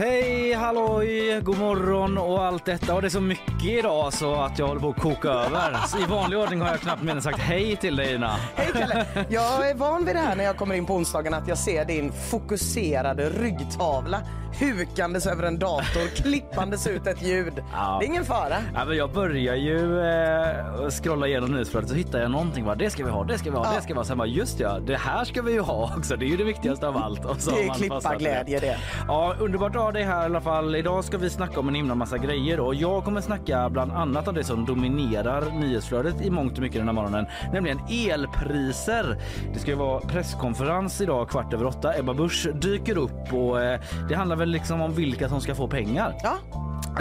Hej, halloj, god morgon och allt detta. Och det är så mycket idag så att jag håller på att koka över. Så I vanlig ordning har jag knappt mer än sagt hej till dig Ina. Hej Kalle! Jag är van vid det här när jag kommer in på onsdagen att jag ser din fokuserade ryggtavla hukandes över en dator, klippandes ut ett ljud. Ja. Det är ingen fara. Ja, men jag börjar ju eh, scrolla igenom nyhetsflödet så hittar jag någonting. Bara, det ska vi ha, det ska vi ha, Ja. det ska vi ha. Sen bara, just ja, det här ska vi ju ha också. Det är ju det viktigaste av allt. Och så Det är klipparglädje det. Ja, underbart att ha dig här i alla fall. Idag ska vi snacka om en himla massa grejer och jag kommer snacka bland annat om det som dominerar nyhetsflödet i mångt och mycket den här morgonen, nämligen elpriser. Det ska ju vara presskonferens idag kvart över åtta. Ebba Busch dyker upp och eh, det handlar väl liksom om vilka som ska få pengar. Ja,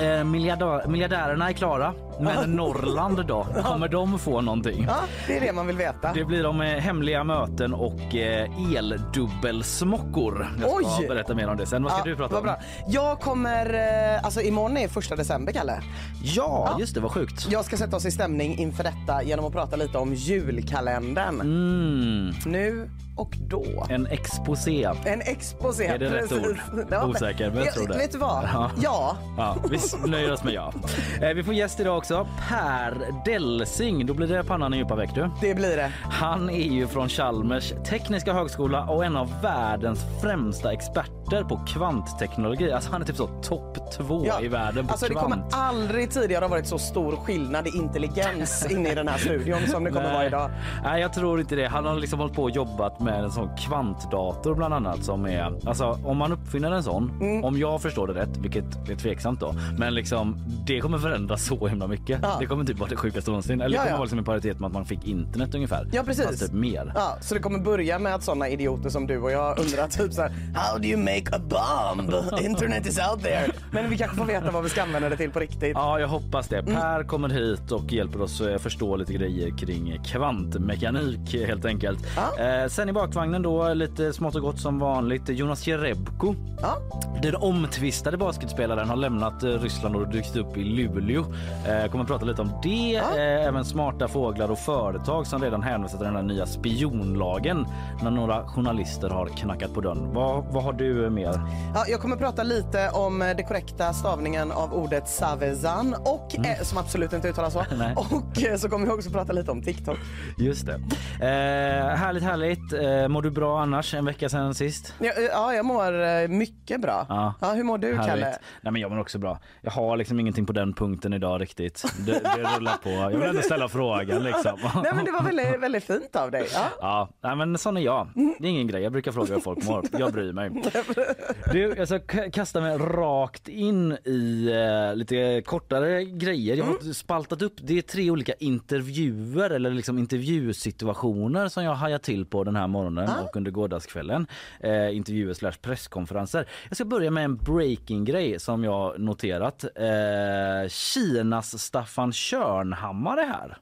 Eh, miljardär, miljardärerna är klara, men Norrland då? Kommer de få någonting? ja, det är det man vill veta. Det blir om eh, hemliga möten och eh, eldubbelsmockor. Jag ska Oj! berätta mer om det sen. Vad ska Ja, du prata om? bra. Jag kommer, eh, alltså imorgon är första december Kalle. Ja, just det, vad sjukt. Jag ska sätta oss i stämning inför detta genom att prata lite om julkalendern. Mm, Nu och då. en exposé. En exposé. Är det rätt ord? Ja, Osäker, men jag Ja, tror det. Vet du vad? Ja. Ja. Ja, vi nöjer oss med ja. Eh, vi får gäst idag också. Per Delsing. Då blir det pannan i djupa veck du. Det blir det. Han är ju från Chalmers tekniska högskola och en av världens främsta experter på kvantteknologi. Alltså han är typ så topp två i världen på alltså, Det kvant. kommer aldrig tidigare ha varit så stor skillnad i intelligens inne i den här studion som det kommer vara idag. Nej, jag tror inte det. Han har liksom hållit på och jobbat med en sån kvantdator bland annat som är, alltså om man uppfinner en sån, Mm. om jag förstår det rätt, vilket är tveksamt då, men liksom det kommer förändras så himla mycket. Ja. Det kommer typ vara det sjukaste någonsin. Eller Ja, det kommer vara liksom i paritet med att man fick internet ungefär. Ja, precis. Fast typ mer. Ja, så det kommer börja med att såna idioter som du och jag undrar typ så här: How do you make a bomb? Internet is out there. Men vi kanske får veta vad vi ska använda det till på riktigt. Ja, jag hoppas det. Mm. Per kommer hit och hjälper oss eh, förstå lite grejer kring kvantmekanik helt enkelt. Ja. Eh, sen i bakvagnen då lite smått och gott som vanligt. Jonas Jerebko. Ja. Den omtvistade basketspelaren har lämnat eh, Ryssland och dykt upp i Luleå. Eh, kommer prata lite om det. Eh, även smarta fåglar och företag som redan hänvisar till den här nya spionlagen när några journalister har knackat på dörren. Vad, vad har du eh, mer? Ja, jag kommer prata lite om eh, det korrekta stavningen av ordet Savezan och, eh, som absolut inte uttalas så. Och så kommer vi också prata lite om TikTok. Just det. Härligt, härligt. Eh, mår du bra annars? En vecka sedan sist? Ja, eh, ja jag mår eh, mycket bra. Ja. hur mår du Härligt. Kalle? Nej, men jag mår också bra. Jag har liksom ingenting på den punkten idag riktigt. Det, det rullar på. Jag vill ändå ställa frågan liksom. Nej men det var väldigt, väldigt fint av dig. Ja. Ja, nej, men sån är jag. Det är ingen grej. Jag brukar fråga hur folk mår. Jag bryr mig. Du, jag ska k- kasta mig rakt in i eh, lite kortare grejer. Jag har spaltat upp. Det är tre olika intervjuer eller liksom intervjusituationer som jag hajar till på den här morgonen och under gårdagskvällen. Eh, intervjuer slash presskonferenser. Jag ska börja med en breaking grej som jag noterat. Eh, Kinas Staffan Körnhammar är här.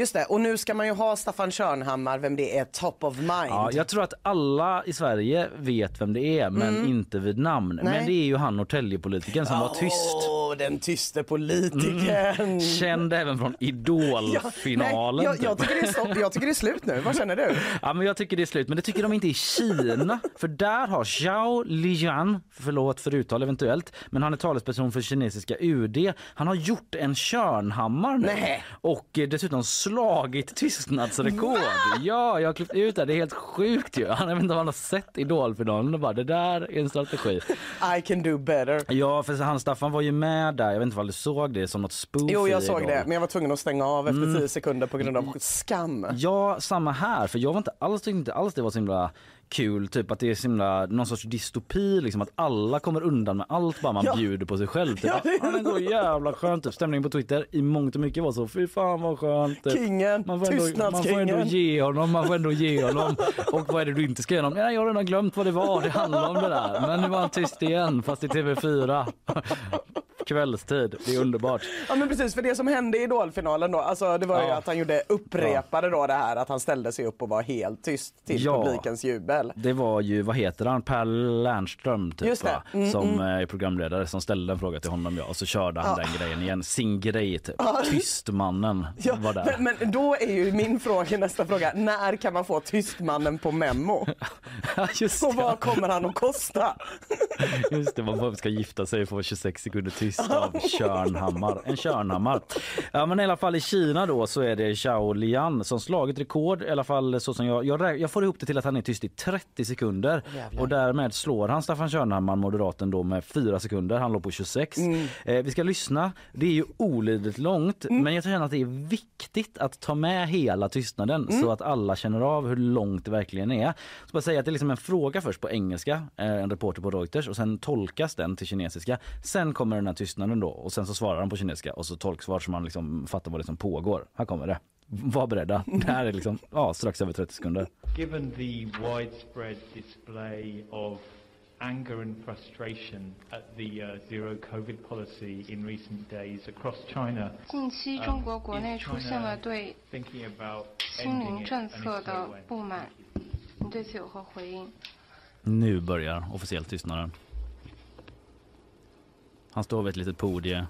Just det, och nu ska man ju ha Staffan Körnhammar, vem det är, top of mind. Ja, jag tror att alla i Sverige vet vem det är, men inte vid namn. Men Mm. Nej. det är ju han Norrtäljepolitikern som var tyst. Åh, den tyste politikern. Känd även från Ja, Idolfinalen. nej, jag, typ. jag, tycker det är stopp, jag tycker det är slut nu. Vad känner du? Ja, men jag tycker det är slut, men det tycker de inte i Kina. För där har Zhao Lijian, förlåt för uttal eventuellt, men han är talesperson för kinesiska UD. Han har gjort en Körnhammar nu Nej. och eh, dessutom slagit tystnadsrekord. Ja, jag har klippt ut det. Det är helt sjukt ju. Han jag vet inte om han har sett Idolfinalen och bara det där är en strategi. I can do better. Ja, för han Staffan var ju med där. Jag vet inte om du såg det som något spoof Jo, jag såg det, men jag var tvungen att stänga av efter Mm. 10 sekunder på grund av skam. Ja, samma här. För jag var inte alls, tyckte inte alls det var så himla kul, typ att det är så himla, någon sorts dystopi liksom att alla kommer undan med allt bara man Ja. bjuder på sig själv. Typ. Ja, det är- så jävla skönt. Typ. Stämningen på Twitter i mångt och mycket var så, fy fan vad skönt. Typ. Kingen, Man får, ändå, man får ändå ge honom, man får ändå ge honom. Och vad är det du inte ska ge honom? Ja, jag har redan glömt vad det var, det handlar om det där. Men nu var han tyst igen, fast i TV4. kvällstid. Det är underbart. Ja men precis, för det som hände i Idolfinalen då, alltså det var ju Ja. att han gjorde upprepade då det här att han ställde sig upp och var helt tyst till Ja. publikens jubel. Det var ju, vad heter han, Per Lernström typ Just det. Mm, Som eh, är programledare som ställde en fråga till honom ja, och så körde han Ja. den grejen igen. Sin grej typ. Tystmannen Ja, var där. men, men då är ju min fråga, nästa fråga, när kan man få Tystmannen på memo? just, Och vad kommer han att kosta? just det, man ska gifta sig och få 26 sekunder tyst av Körnhammar. En Körnhammar. Ja men i alla fall i Kina då så är det Xiao Lian som slagit rekord i alla fall så som jag, jag, jag får ihop det till att han är tyst i 30 sekunder Jävlar. och därmed slår han Staffan Körnhammar, moderaten då med 4 sekunder. Han låg på 26. Eh, vi ska lyssna. Det är ju olidligt långt men jag känner att det är viktigt att ta med hela tystnaden så att alla känner av hur långt det verkligen är. Så bara säga att det är liksom en fråga först på engelska, eh, en reporter på Reuters och sen tolkas den till kinesiska. Sen kommer den här tystnaden då och sen så svarar han på kinesiska och så tolksvar så man liksom fattar vad det som pågår. Här kommer det. Var beredda. Det här är liksom ja, strax över 30 sekunder. Given the widespread display of anger and frustration at the uh, zero COVID policy in recent days across China, 近期 um, 中国国 is 内出现了 China 对 thinking about 清 ending 零 it, 政 and if 策 so, 的 when? 不满，你对此有何回应？ Nu börjar officiellt tystnaden. Han står vid ett litet podie.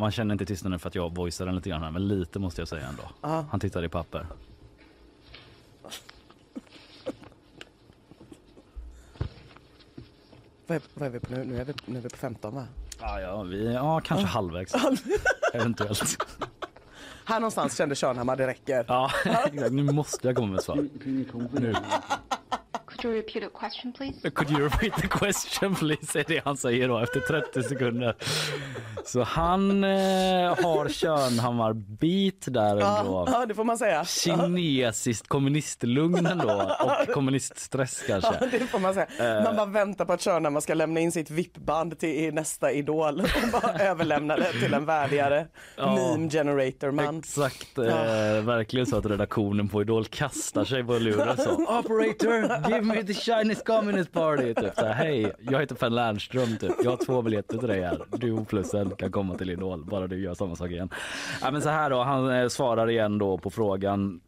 Man känner inte tystnaden för att jag voicear den lite grann här, men lite måste jag säga ändå. Ja. Han tittar i papper. Vad är, vad är vi på nu? Nu är vi, nu är vi på 15 va? Ja, ja, vi, ja kanske halvvägs. Eventuellt. Här någonstans kände Körnhammar det räcker. Ja, nu måste jag komma med ett svar. Nu. Could you repeat the question please? Could you repeat the question please? är det han säger då efter 30 sekunder. Så han eh, har Körnhammar beat där ändå. Ja, ja, det får man säga. Kinesiskt kommunistlugn ändå och kommuniststress kanske. Ja, det får man säga. Man bara väntar på att Körnhammar ska lämna in sitt VIP-band till nästa Idol och bara överlämna det till en värdigare Ja. meme generator man. Exakt, eh, verkligen så att redaktionen på Idol kastar sig på luren så. Operator, give me till Chinese communist party. Typ så här, hej, jag heter Per Lernström typ. Jag har två biljetter till dig här. Du plus en kan komma till Idol, bara du gör samma sak igen. Ja, men så här då, han eh, svarar igen då på frågan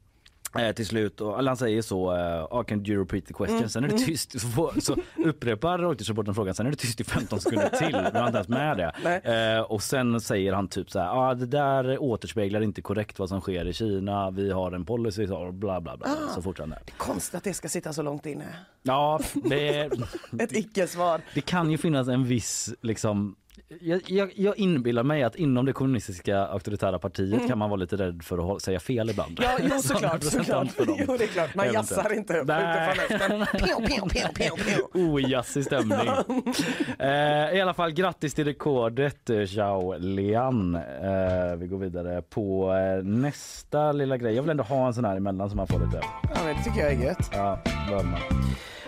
Eh, till slut, och, eller han säger så, eh, oh, can you repeat the question? Sen är det tyst, så, så upprepar Reuters-reportern frågan, sen är det tyst i 15 sekunder till. Men han inte ens med det. Eh, och sen säger han typ så här, ah, det där återspeglar inte korrekt vad som sker i Kina, vi har en policy, så bla bla bla. Så fortsätter han. Konstigt att det ska sitta så långt inne. Ja, det, Ett icke-svar. det kan ju finnas en viss liksom jag, jag, jag inbillar mig att inom det kommunistiska auktoritära partiet kan man vara lite rädd för att säga fel ibland. Ja, jo såklart. såklart. för dem. Jo, det är klart. Man jassar inte. Ojassig stämning. eh, I alla fall grattis till rekordet eh, Xiao Lian. Eh, vi går vidare på eh, nästa lilla grej. Jag vill ändå ha en sån här emellan som man får lite. Ja, men det tycker jag är gött. Ja, bör man.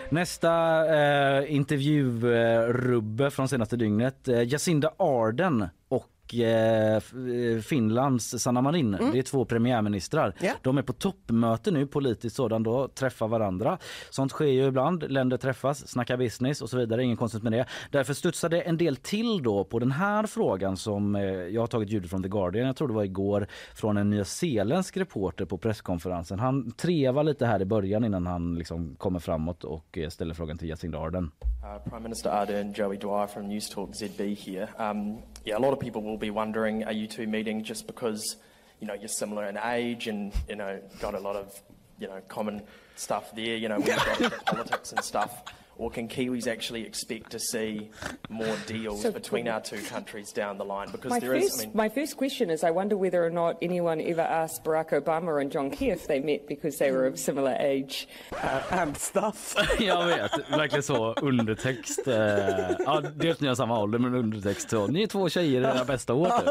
Nästa eh, intervjurubbe från senaste dygnet. Eh, Jacinda Arden och eh, eh, Finlands Sanna Marin. Det är två premiärministrar. Ja. De är på toppmöte nu, politiskt sådan då, träffar varandra. Sånt sker ju ibland. Länder träffas, snackar business och så vidare. Ingen konstigt med det. Därför studsade en del till då på den här frågan som eh, jag har tagit ljud från The Guardian. Jag tror det var igår från en nyzeeländsk reporter på presskonferensen. Han trevar lite här i början innan han liksom kommer framåt och eh, ställer frågan till Jacinda Arden. Uh, Prime Minister Ardern, Joey Dwyer from News Talk ZB here. Um, yeah, a lot of people will be wondering, are you two meeting just because you know you're similar in age and you know got a lot of you know common stuff there? You know, when you've got politics and stuff. Or can Kiwis actually expect to see more deals So- between our two countries down the line? Because My there is, first, I mean, my first question is I wonder whether or not anyone ever asked Barack Obama and John Key if they met because they were of similar age. And stuff. Jag vet, verkligen så undertext. Eh, ja, dels ni har samma ålder men undertext så. Ni är två tjejer i era bästa år typ.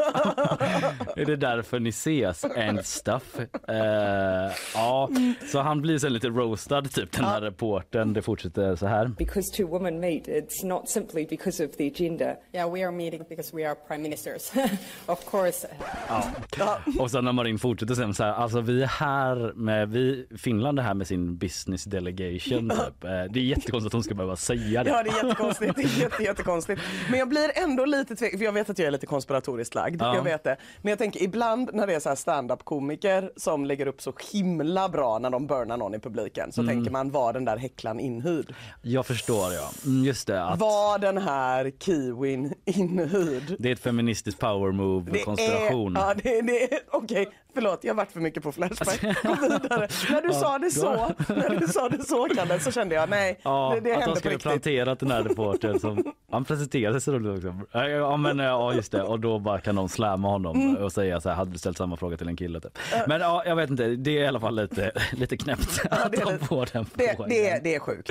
Är det därför ni ses? And stuff. Eh, ja, så han blir sen lite roastad typ den här reporten. Det fortsätter så här. Because two women meet. It's not simply because of their gender. Yeah, we are meeting because we are prime ministers. of course. Ja. Och sen när Marin fortsätter sen så här, alltså vi är här med, vi, Finland är här med sin business delegation typ. Eh, Det är jättekonstigt att hon ska behöva säga det. Ja det är jättekonstigt, det är jätte, jättekonstigt. Men jag blir ändå lite tveksam, för jag vet att jag är lite konspiratoriskt lagd. Ja. Jag vet det. Men jag tänker ibland när det är så här stand-up komiker som lägger upp så himla bra när de burnar någon i publiken så Mm. tänker man var den där häcklaren inhyrd? Jag förstår ja. Mm, Just det. Att Var den här kiwin inhyrd? det är ett feministiskt power move, konspiration. Är, ja, det, det är, okej, förlåt jag har varit för mycket på Flashback. Gå vidare. När du sa det så, när du sa det så Kalle så kände jag nej, Ja, det, det att de hände på skulle riktigt. planterat den här reportern som, han presenterade sig roligt också. Ja, Ja men ja just det och då bara kan de slamma honom Mm. och säga så här, hade du ställt samma fråga till en kille typ. Men ja jag vet inte, det är i alla fall lite, lite knäppt att det är de lite- får den Det, frågan. det, det är sjukt.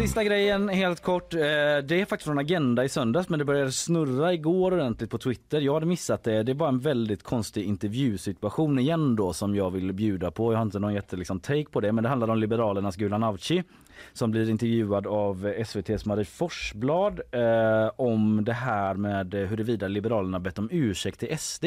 Sista grejen helt kort. eh, Det är faktiskt från Agenda i söndags men det började snurra igår ordentligt på Twitter. Jag hade missat det. Det är bara en väldigt konstig intervjusituation igen då som jag vill bjuda på. Jag har inte någon jätte liksom, take på det men det handlar om Liberalernas Gulan Avci som blir intervjuad av SVTs Marie Forsblad eh, om det här med eh, huruvida Liberalerna bett om ursäkt till SD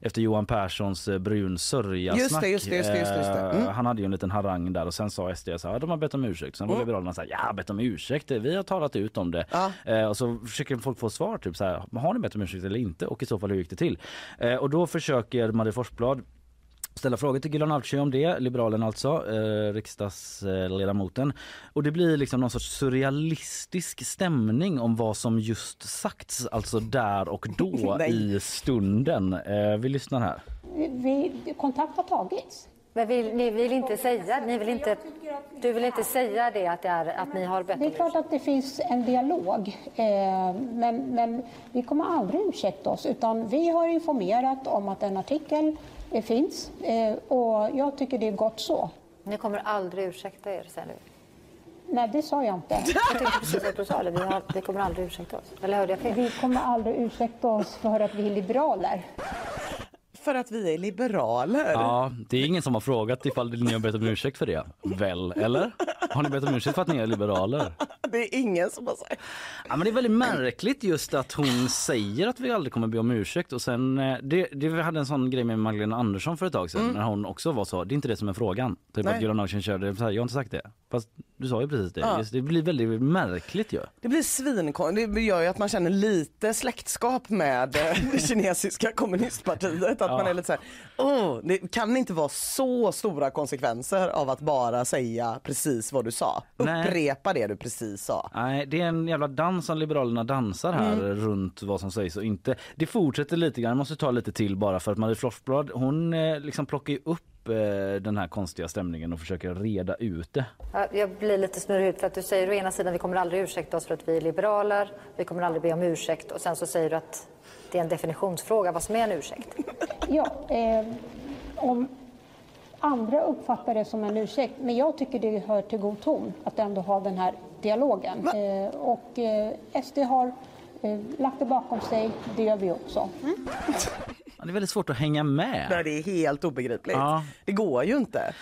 efter Johan Perssons eh, brun sörja Just det, just det, just det, just det, just det. Mm. Han hade ju en liten harang där och sen sa SD så här, de har bett om ursäkt. Sen var Mm. Liberalerna så här, ja bett om ursäkt, vi har talat ut om det. Ja. Eh, och så försöker folk få svar typ så här, har ni bett om ursäkt eller inte och i så fall hur gick det till? Eh, och då försöker Marie Forsblad ställa frågor till Gulan Avci om det, Liberalen alltså, eh, riksdagsledamoten. Och det blir liksom någon sorts surrealistisk stämning om vad som just sagts, alltså där och då i stunden. Eh, vi lyssnar här. Vi, kontakt har tagits. Men vill, ni vill inte säga, ni vill inte, du vill inte säga det att, det är, att ni har bett Det är om klart att det finns en dialog, eh, men, men vi kommer aldrig ursäkta oss utan vi har informerat om att en artikel eh, finns eh, och jag tycker det är gott så. Ni kommer aldrig ursäkta er, säger du. Nej, det sa jag inte. Jag tänkte precis att du sa det, vi, har, vi kommer aldrig ursäkta oss. Eller hörde jag fel? Vi kommer aldrig ursäkta oss för att vi är liberaler. För att vi är liberaler. Ja, det är ingen som har frågat ifall ni har bett om ursäkt för det. Väl, eller? Har ni bett om ursäkt för att ni är liberaler? Det är ingen som har sagt. Ja, men det är väldigt märkligt just att hon säger att vi aldrig kommer be om ursäkt och sen eh, det, det vi hade en sån grej med Magdalena Andersson för ett tag sedan när hon också var så, det är inte det som är frågan. Typ Nej. att Göran Auken körde, jag har inte sagt det. Fast du sa ju precis det. Ja. Det blir väldigt märkligt ju. Det blir svinkonstigt. Det gör ju att man känner lite släktskap med eh, det kinesiska kommunistpartiet. Att man är lite så här, åh, det kan inte vara så stora konsekvenser av att bara säga precis vad du sa. Nej. Upprepa det du precis sa. Nej, det är en jävla dans som Liberalerna dansar här Mm. runt vad som sägs och inte. Det fortsätter lite grann, jag måste ta lite till bara för att Marie Florsblad hon eh, liksom plockar ju upp eh, den här konstiga stämningen och försöker reda ut det. Ja, Jag blir lite snurrig ut för att du säger å ena sidan vi kommer aldrig ursäkta oss för att vi är liberaler, vi kommer aldrig be om ursäkt och sen så säger du att det är en definitionsfråga vad som är en ursäkt. Ja, eh, om andra uppfattar det som en ursäkt, men jag tycker det hör till god ton att ändå ha den här dialogen. Eh, och eh, SD har lagt det bakom sig, det gör vi också. Ja, Det är väldigt svårt att hänga med. Nej, det är helt obegripligt. Ja. Det går ju inte.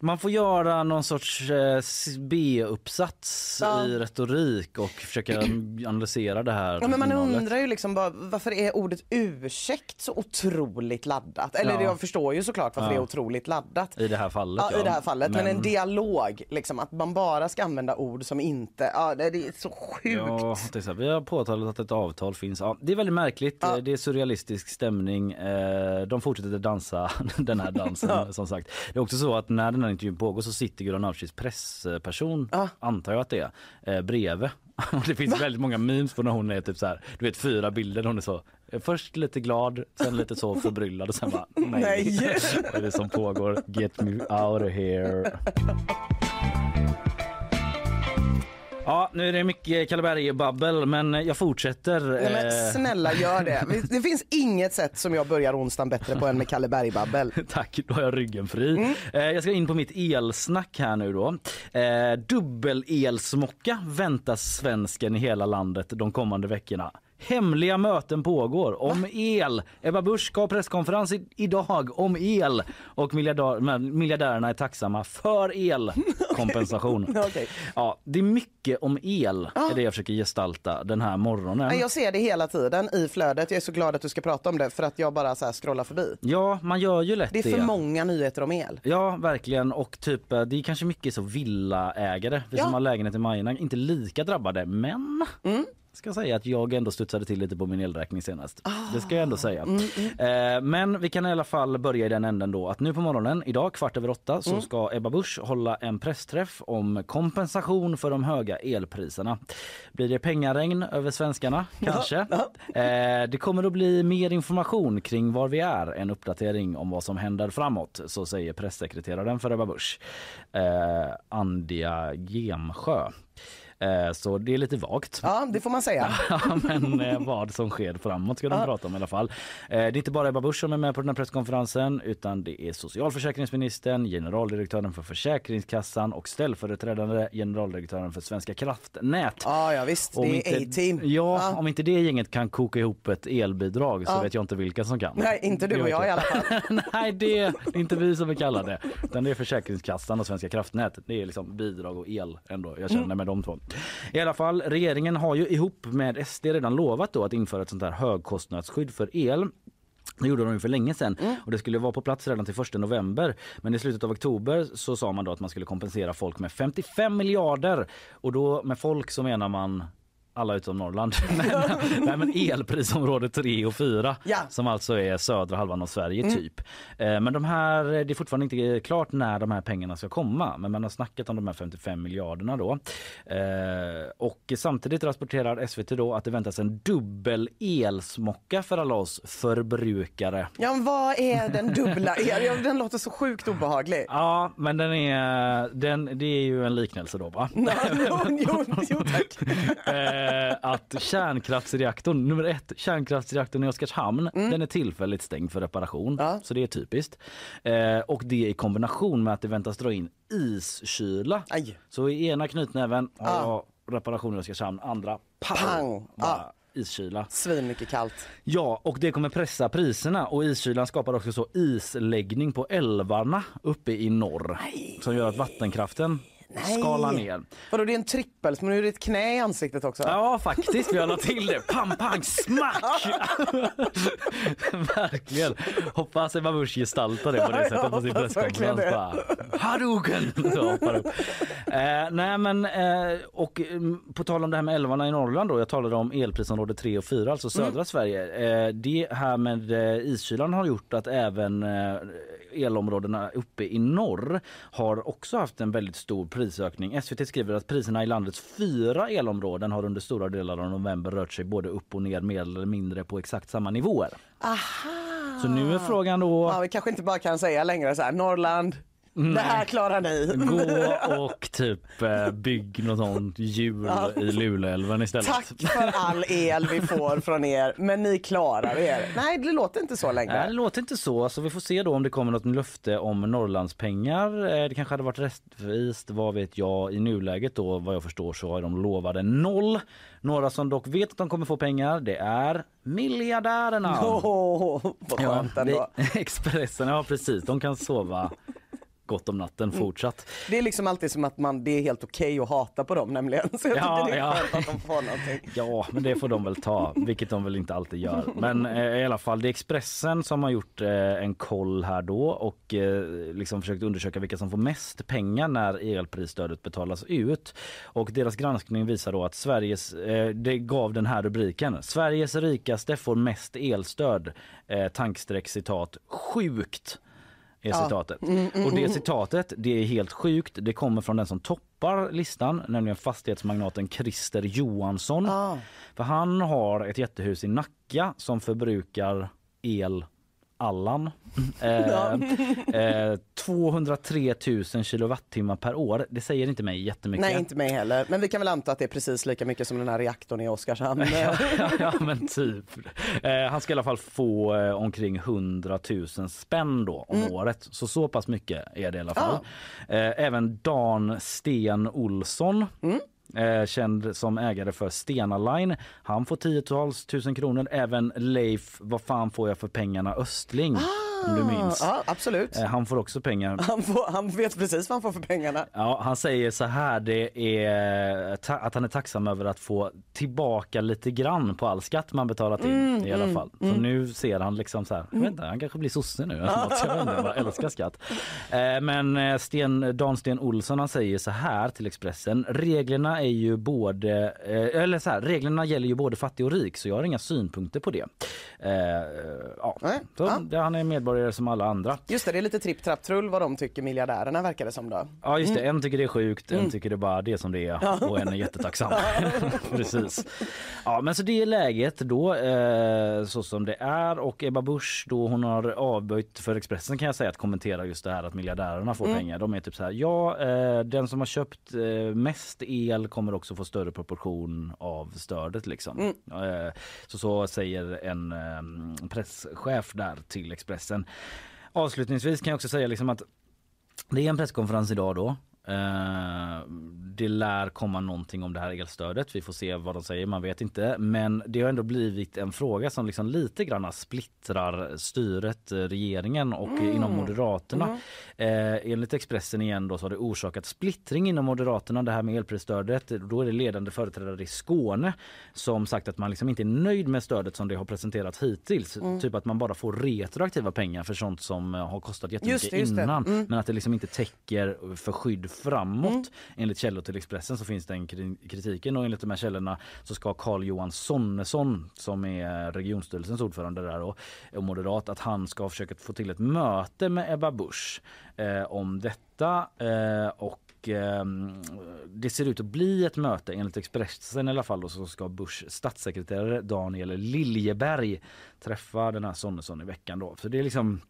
Man får göra någon sorts eh, B-uppsats Ja. i retorik och försöka analysera det här Ja, men man innehållet. undrar ju liksom bara, varför är ordet ursäkt så otroligt laddat? Eller Ja. jag förstår ju såklart varför Ja. det är otroligt laddat. I det här fallet Ja, i det här fallet. Men, Men- en dialog, liksom, att man bara ska använda ord som inte, ja det är så sjukt. Ja, så vi har påtalat att ett avtal finns. Ja, det är väldigt märkligt. Eh, Det är surrealistisk stämning. Eh, De fortsätter dansa den här dansen som sagt. Det är också så att när den här intervjun pågår så sitter Göran Aucis pressperson, Ja. antar jag att det är, eh, bredvid. Det finns väldigt många memes på när hon är typ så här, du vet fyra bilder hon är så eh, Först lite glad, sen lite så förbryllad och sen bara nej. Nej. Vad är det som pågår? Get me out of here. Ja, nu är det mycket Kalleberg-babbel men jag fortsätter. Nej, men eh, snälla gör det. Det finns inget sätt som jag börjar onsdagen bättre på än med Kalle Berg-babbel. Tack, då har jag ryggen fri. Mm. Eh, jag ska in på mitt elsnack här nu då. Eh, Dubbel-elsmocka väntas svensken i hela landet de kommande veckorna. Hemliga möten pågår om el. Ebba Busch ska ha presskonferens i, idag om el och miljardär, miljardärerna är tacksamma för elkompensation. Okej. ja, det är mycket om el är det jag försöker gestalta den här morgonen. Jag ser det hela tiden i flödet. Jag är så glad att du ska prata om det för att jag bara så här scrollar förbi. Ja, man gör ju lätt Det det. är för många nyheter om el. Ja, verkligen. Och typ, eh, det är kanske mycket så villaägare, vi Ja. som har lägenhet i Majorna, inte lika drabbade. Men Mm. Ska säga att jag ändå studsade till lite på min elräkning senast. Det ska jag ändå säga. Mm, Eh, men vi kan i alla fall börja i den änden då att nu på morgonen, idag kvart över åtta, Mm. så ska Ebba Busch hålla en pressträff om kompensation för de höga elpriserna. Blir det pengaregn över svenskarna? Kanske. Eh, det kommer att bli mer information kring var vi är, en uppdatering om vad som händer framåt, så säger pressekreteraren för Ebba Busch, eh, Andia Gemsjö. Eh, Så det är lite vagt. Ja, det får man säga. Men eh, vad som sker framåt ska de Ja. prata om i alla fall. Eh, det är inte bara Ebba Busch som är med på den här presskonferensen utan det är socialförsäkringsministern, generaldirektören för Försäkringskassan och ställföreträdande generaldirektören för Svenska kraftnät. Ja, ja visst. Om Det inte- är A-team. Ja, Ja. om inte det gänget kan koka ihop ett elbidrag så Ja. vet jag inte vilka som kan. Nej, inte du och vet jag i alla fall. Nej, det är inte vi som är kallade. Utan det är Försäkringskassan och Svenska kraftnät. Det är liksom bidrag och el ändå jag känner med de två. I alla fall, regeringen har ju ihop med SD redan lovat då att införa ett sånt här högkostnadsskydd för el. Det gjorde de ju för länge sedan och det skulle vara på plats redan till 1 november. Men i slutet av oktober så sa man då att man skulle kompensera folk med 55 miljarder och då med folk så menar man alla utom Norrland. men, nej, men elprisområde 3 och 4 Ja. som alltså är södra halvan av Sverige typ. Eh, Men de här, det är fortfarande inte klart när de här pengarna ska komma men man har snackat om de här 55 miljarderna då. Eh, Och samtidigt rapporterar SVT då att det väntas en dubbel elsmocka för alla oss förbrukare. Ja, vad är den dubbla el? Den låter så sjukt obehaglig. Ja, men den är, den, det är ju en liknelse då va? Ja, jo, jo, jo, tack. eh, att kärnkraftsreaktorn nummer ett, kärnkraftsreaktorn i Oskarshamn, Mm. den är tillfälligt stängd för reparation. Så det är typiskt. Eh, och det i kombination med att det väntas dra in iskyla. Aj. Så i ena knytnäven har jag reparation i Oskarshamn, andra pang, Pang. Ja. iskyla. Svinmycket kallt. Ja, och det kommer pressa priserna och iskylan skapar också så isläggning på älvarna uppe i norr som gör att vattenkraften skalar ner. Vadå, det är en trippel, men nu är det ett knä i ansiktet också. Ja, faktiskt. Vi har lagt till det. Pam, pang, smack! Verkligen. Hoppas Ebba Busch gestaltar det på det sättet på sin presskonferens. Bara. Eh, nej, men eh, och mm, på tal om det här med älvarna i Norrland då. Jag talade om elprisområde 3 och 4, alltså södra Mm. Sverige. Eh, det här med eh, iskylan har gjort att även eh, elområdena uppe i norr har också haft en väldigt stor prisökning. SVT skriver att priserna i landets fyra elområden har under stora delar av november rört sig både upp och ner mer eller mindre på exakt samma nivåer. Aha! Så nu är frågan då... Ja, vi kanske inte bara kan säga längre så här, Norrland, det här klarar ni. Gå och typ eh, bygg något sånt hjul Ja. i Luleälven istället. Tack för all el vi får från er, men ni klarar er. Nej, det låter inte så Nej, det längre. låter inte så. Så vi får se då om det kommer något löfte om Norrlandspengar. Eh, Det kanske hade varit rättvist, vad vet jag. I nuläget då, vad jag förstår, så är de lovade noll. Några som dock vet att de kommer få pengar, det är miljardärerna. Åh, vad skönt ändå. det- Expressen, ja precis. De kan sova gott om natten Mm. fortsatt. Det är liksom alltid som att man, det är helt okej att hata på dem nämligen. Så jag Ja, tycker det är ja. skönt att de får någonting. Ja, men det får de väl ta, vilket de väl inte alltid gör. Men eh, i alla fall, det är Expressen som har gjort eh, en koll här då och eh, liksom försökt undersöka vilka som får mest pengar när elprisstödet betalas ut. Och deras granskning visar då att Sveriges, eh, det gav den här rubriken, Sveriges rikaste får mest elstöd, eh, tankstreck citat, sjukt är Ja. citatet. Mm, mm, Och det mm. citatet, det är helt sjukt. Det kommer från den som toppar listan, nämligen fastighetsmagnaten Christer Johansson. Ah. För han har ett jättehus i Nacka som förbrukar el Allan. Eh, eh, 203 000 kilowattimmar per år. Det säger inte mig jättemycket. Nej, inte mig heller. Men vi kan väl anta att det är precis lika mycket som den här reaktorn i Oskarshamn. ja, ja, ja men typ. Eh, han ska i alla fall få eh, omkring 100 000 spänn då om Mm. året. Så så pass mycket är det i alla fall. Eh, även Dan Sten Olsson Mm eh, känd som ägare för Stena Line. Han får tiotals tusen kronor. Även Leif, vad fan får jag för pengarna Östling? Ah! Om du minns. Ja, absolut. Eh, han får också pengar. Han, får, han vet precis vad han får för pengarna. Ja, han säger så här det är att han är tacksam över att få tillbaka lite grann på all skatt man betalat in Mm, i alla mm, fall. Så mm. nu ser han liksom så här, jag vet inte, han kanske blir sosse nu. Jag vet inte, jag bara älskar skatt. Eh, Men eh, Sten, Dan Sten Olsson han säger så här till Expressen. Reglerna är ju både, eller så här, reglerna gäller ju både fattig och rik så jag har inga synpunkter på det. Ja, så, Han är medborgare som alla andra. Just det, det är lite tripp trapp trull vad de tycker miljardärerna verkar det som då. Ja just det, Mm. en tycker det är sjukt, en Mm. tycker det bara det är som det är Ja. och en är jättetacksam. Precis. Ja men så det är läget då eh, så som det är och Ebba Busch då hon har avböjt för Expressen kan jag säga att kommentera just det här att miljardärerna får Mm. pengar. De är typ så här, ja eh, den som har köpt eh, mest el kommer också få större proportion av stödet liksom. Mm. Eh, så så säger en eh, presschef där till Expressen. Avslutningsvis kan jag också säga liksom att det är en presskonferens idag då. Eh, det lär komma någonting om det här elstödet. Vi får se vad de säger, man vet inte. Men det har ändå blivit en fråga som liksom lite grann splittrar styret, eh, regeringen och Mm. inom Moderaterna. Mm. Eh, enligt Expressen igen då så har det orsakat splittring inom Moderaterna det här med elprisstödet. Då är det ledande företrädare i Skåne som sagt att man liksom inte är nöjd med stödet som det har presenterats hittills. Mm. Typ att man bara får retroaktiva pengar för sånt som har kostat jättemycket Just det, just det. innan. Mm. Men att det liksom inte täcker för skydd framåt. Mm. Enligt källor till Expressen så finns den kri- kritiken och enligt de här källorna så ska Carl Johan Sonnesson som är regionstyrelsens ordförande där och, och moderat att han ska försöka få till ett möte med Ebba Busch eh, om detta eh, och ehm, det ser ut att bli ett möte enligt Expressen i alla fall och så ska Busch statssekreterare Daniel Liljeberg träffa den här Sonnesson i veckan då. Så det är liksom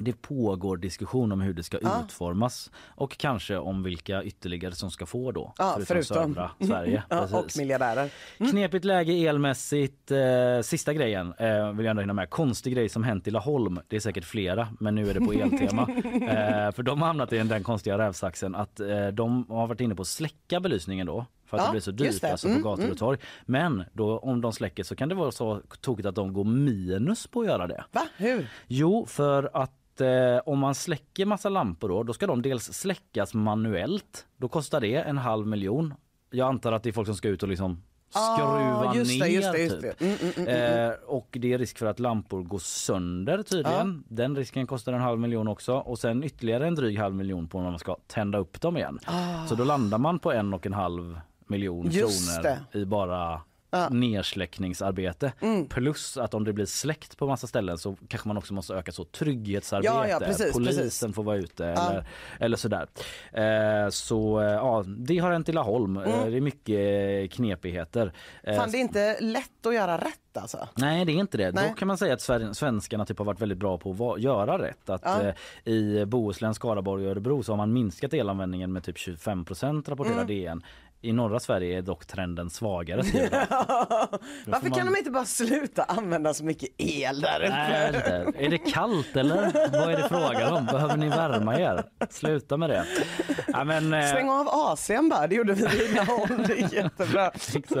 det pågår diskussion om hur det ska Ja. utformas och kanske om vilka ytterligare som ska få då. Ja, förutom södra Sverige. ja, och miljardärer. Knepigt läge elmässigt. Eh, sista grejen eh, vill jag ändå hinna med. Konstig grej som hänt i Laholm. Det är säkert flera men nu är det på eltema. eh, för de har hamnat i den, konstiga rävsaxen att eh, de har varit inne på att släcka belysningen då. För att Ja, det blir så dyrt alltså, på Mm, gator mm. och torg. Men då, om de släcker så kan det vara så tokigt att de går minus på att göra det. Va? Hur? Jo, för att eh, om man släcker massa lampor då, då ska de dels släckas manuellt. Då kostar det en halv miljon. Jag antar att det är folk som ska ut och liksom Ah, skruva just ner det, just det, just typ. det. Mm, mm, mm, mm. Eh, och det är risk för att lampor går sönder tydligen. Den risken kostar en halv miljon också och sen ytterligare en dryg halv miljon på när man ska tända upp dem igen. Ah. Så då landar man på en och en halv miljon Just kronor det. i bara Ja. nersläckningsarbete. Mm. Plus att om det blir släckt på massa ställen så kanske man också måste öka så trygghetsarbete. Ja, ja, precis, Polisen precis. får vara ute eller, eller sådär. Eh, så eh, ja, det har hänt i Laholm. Eh, Mm. det är mycket knepigheter. Eh, Fan det är inte lätt att göra rätt alltså. Nej det är inte det. Nej. Då kan man säga att svenskarna typ har varit väldigt bra på att göra rätt. Att Ja. eh, I Bohuslän, Skaraborg och Örebro så har man minskat elanvändningen med typ 25 rapporterar Mm. DN. I norra Sverige är dock trenden svagare. Varför man- kan de inte bara sluta använda så mycket el där Nej, uppe? Är det kallt eller? Vad är det frågan om? Behöver ni värma er? Sluta med det. Ja, men, eh, Stäng av AC'n bara, det gjorde vi i Laholm, det är jättebra. Exakt.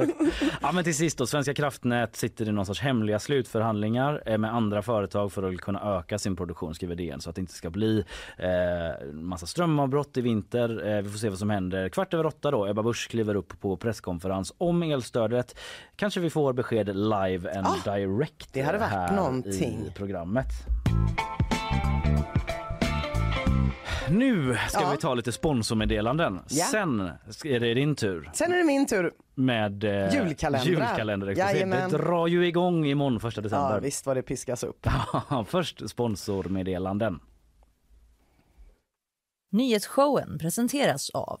Ja, men till sist då, Svenska kraftnät sitter i någon sorts hemliga slutförhandlingar eh, med andra företag för att kunna öka sin produktion skriver DN så att det inte ska bli eh, massa strömavbrott i vinter. Eh, vi får se vad som händer. Kvart över åtta då, Ebba Busch kliver upp på presskonferens om elstödet. Kanske vi får besked live and direct det hade varit här någonting. i programmet. Nu ska Ja. vi ta lite sponsormeddelanden. Ja. Sen är det din tur Sen är det min tur. med eh, Julkalendrar. Jajamän. Det drar ju igång imorgon första Ja, december. visst vad det piskas upp. Först sponsormeddelanden. Nyhetsshowen presenteras av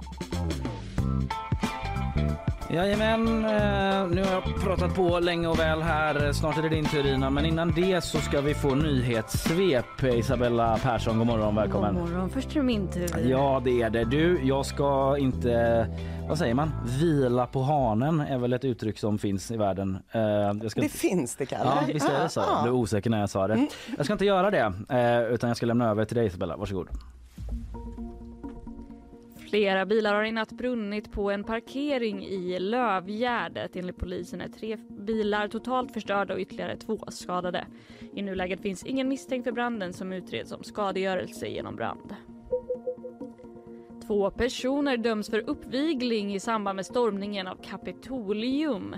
Jajamän, eh, nu har jag pratat på länge och väl här. Snart är det din tur Ina, men innan det så ska vi få nyhetssvep. Isabella Persson, god morgon, välkommen. God morgon, först är det min tur. Ja, det är det. Du, jag ska inte, vad säger man, vila på hanen är väl ett uttryck som finns i världen. Eh, jag ska... Det finns det Kalle. Ja, visst är det så. Jag blev osäker när jag sa det. Jag ska inte göra det, eh, utan jag ska lämna över till dig Isabella. Varsågod. Flera bilar har i natt brunnit på en parkering i Lövgärdet. Enligt polisen är tre bilar totalt förstörda och ytterligare två skadade. I nuläget finns ingen misstänkt för branden som utreds som skadegörelse genom brand. Två personer döms för uppvigling i samband med stormningen av Kapitolium.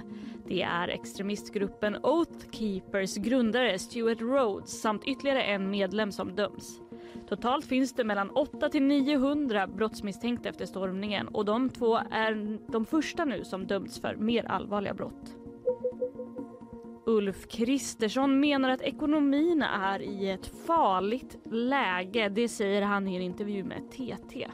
Det är extremistgruppen Oath Keepers grundare Stuart Rhodes samt ytterligare en medlem som döms. Totalt finns det mellan 8 till 900 brottsmisstänkta efter stormningen och de två är de första nu som dömts för mer allvarliga brott. Ulf Kristersson menar att ekonomin är i ett farligt läge. Det säger han i en intervju med TT.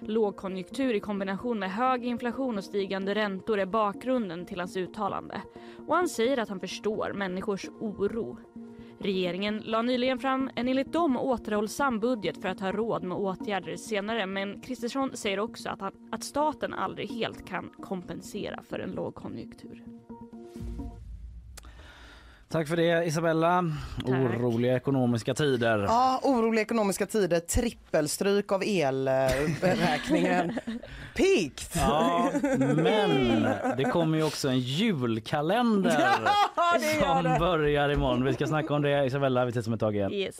Lågkonjunktur i kombination med hög inflation och stigande räntor är bakgrunden till hans uttalande. Och han säger att han förstår människors oro. Regeringen la nyligen fram en enligt dem återhållsam budget för att ha råd med åtgärder senare men Kristersson säger också att, han, att staten aldrig helt kan kompensera för en lågkonjunktur. Tack för det Isabella. Tack. Oroliga ekonomiska tider. Ja, oroliga ekonomiska tider, trippelstryk av elräkningen. Pikt! Ja, men det kommer ju också en julkalender Ja, som det. börjar imorgon. Vi ska snacka om det Isabella, vi ses om ett tag igen. Yes.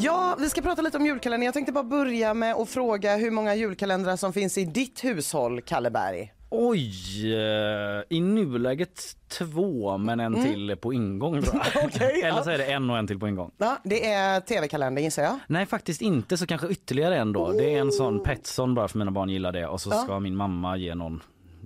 Ja, vi ska prata lite om julkalendern. Jag tänkte bara börja med att fråga hur många julkalendrar som finns i ditt hushåll, Kalle Berg. Oj, eh, i nuläget två men en till på ingång. Mm. Okej, Eller så är det en och en till på ingång. Ja, det är tv-kalender gissar jag. Nej faktiskt inte så kanske ytterligare en då. Det är en sån Petson bara för mina barn gillar det och så Ja. ska min mamma ge någon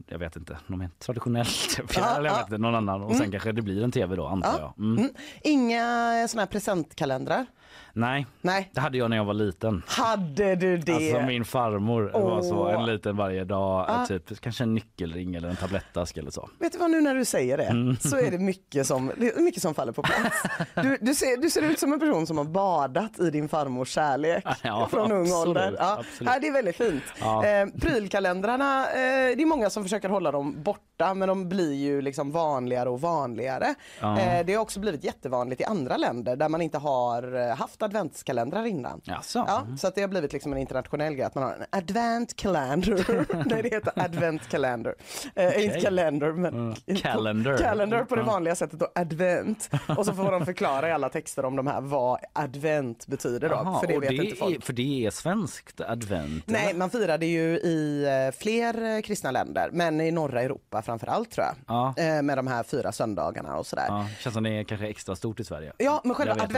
jag vet inte, någon mer traditionell tv Ja, eller jag ja. vet inte, någon annan och sen Mm. kanske det blir en tv då antar Ja. jag. Mm. Mm. Inga såna här presentkalendrar? Nej, Nej. det hade jag när jag var liten. Hade du det? Alltså min farmor var så en liten varje dag, Ah. typ kanske en nyckelring eller en tablettask eller så. Vet du vad, nu när du säger det Mm. så är det mycket som, det mycket som faller på plats. Du, du, ser, du ser ut som en person som har badat i din farmors kärlek Ja, från ung absolut, ålder. Ja, absolut. ja, det är väldigt fint. Ja. Eh, prylkalendrarna, eh, det är många som försöker hålla dem borta men de blir ju liksom vanligare och vanligare. Ja. Eh, det har också blivit jättevanligt i andra länder där man inte har eh, haft adventskalendrar innan. Jaså? Ja, så att det har blivit liksom en internationell grej att man har en advent calendar. Nej det heter advent calendar. Eh, Inte kalender men Mm. Calendar. calendar på det Ja. vanliga sättet då advent. Och så får de förklara i alla texter om de här vad advent betyder då. Jaha, för det och vet det inte folk. Är, för det är svenskt advent? Nej, eller? man firar det ju i eh, fler eh, kristna länder, men i norra Europa framför allt tror jag. Ja. Eh, Med de här fyra söndagarna och sådär. Ja, känns som det är kanske extra stort i Sverige. Ja, men själva Jag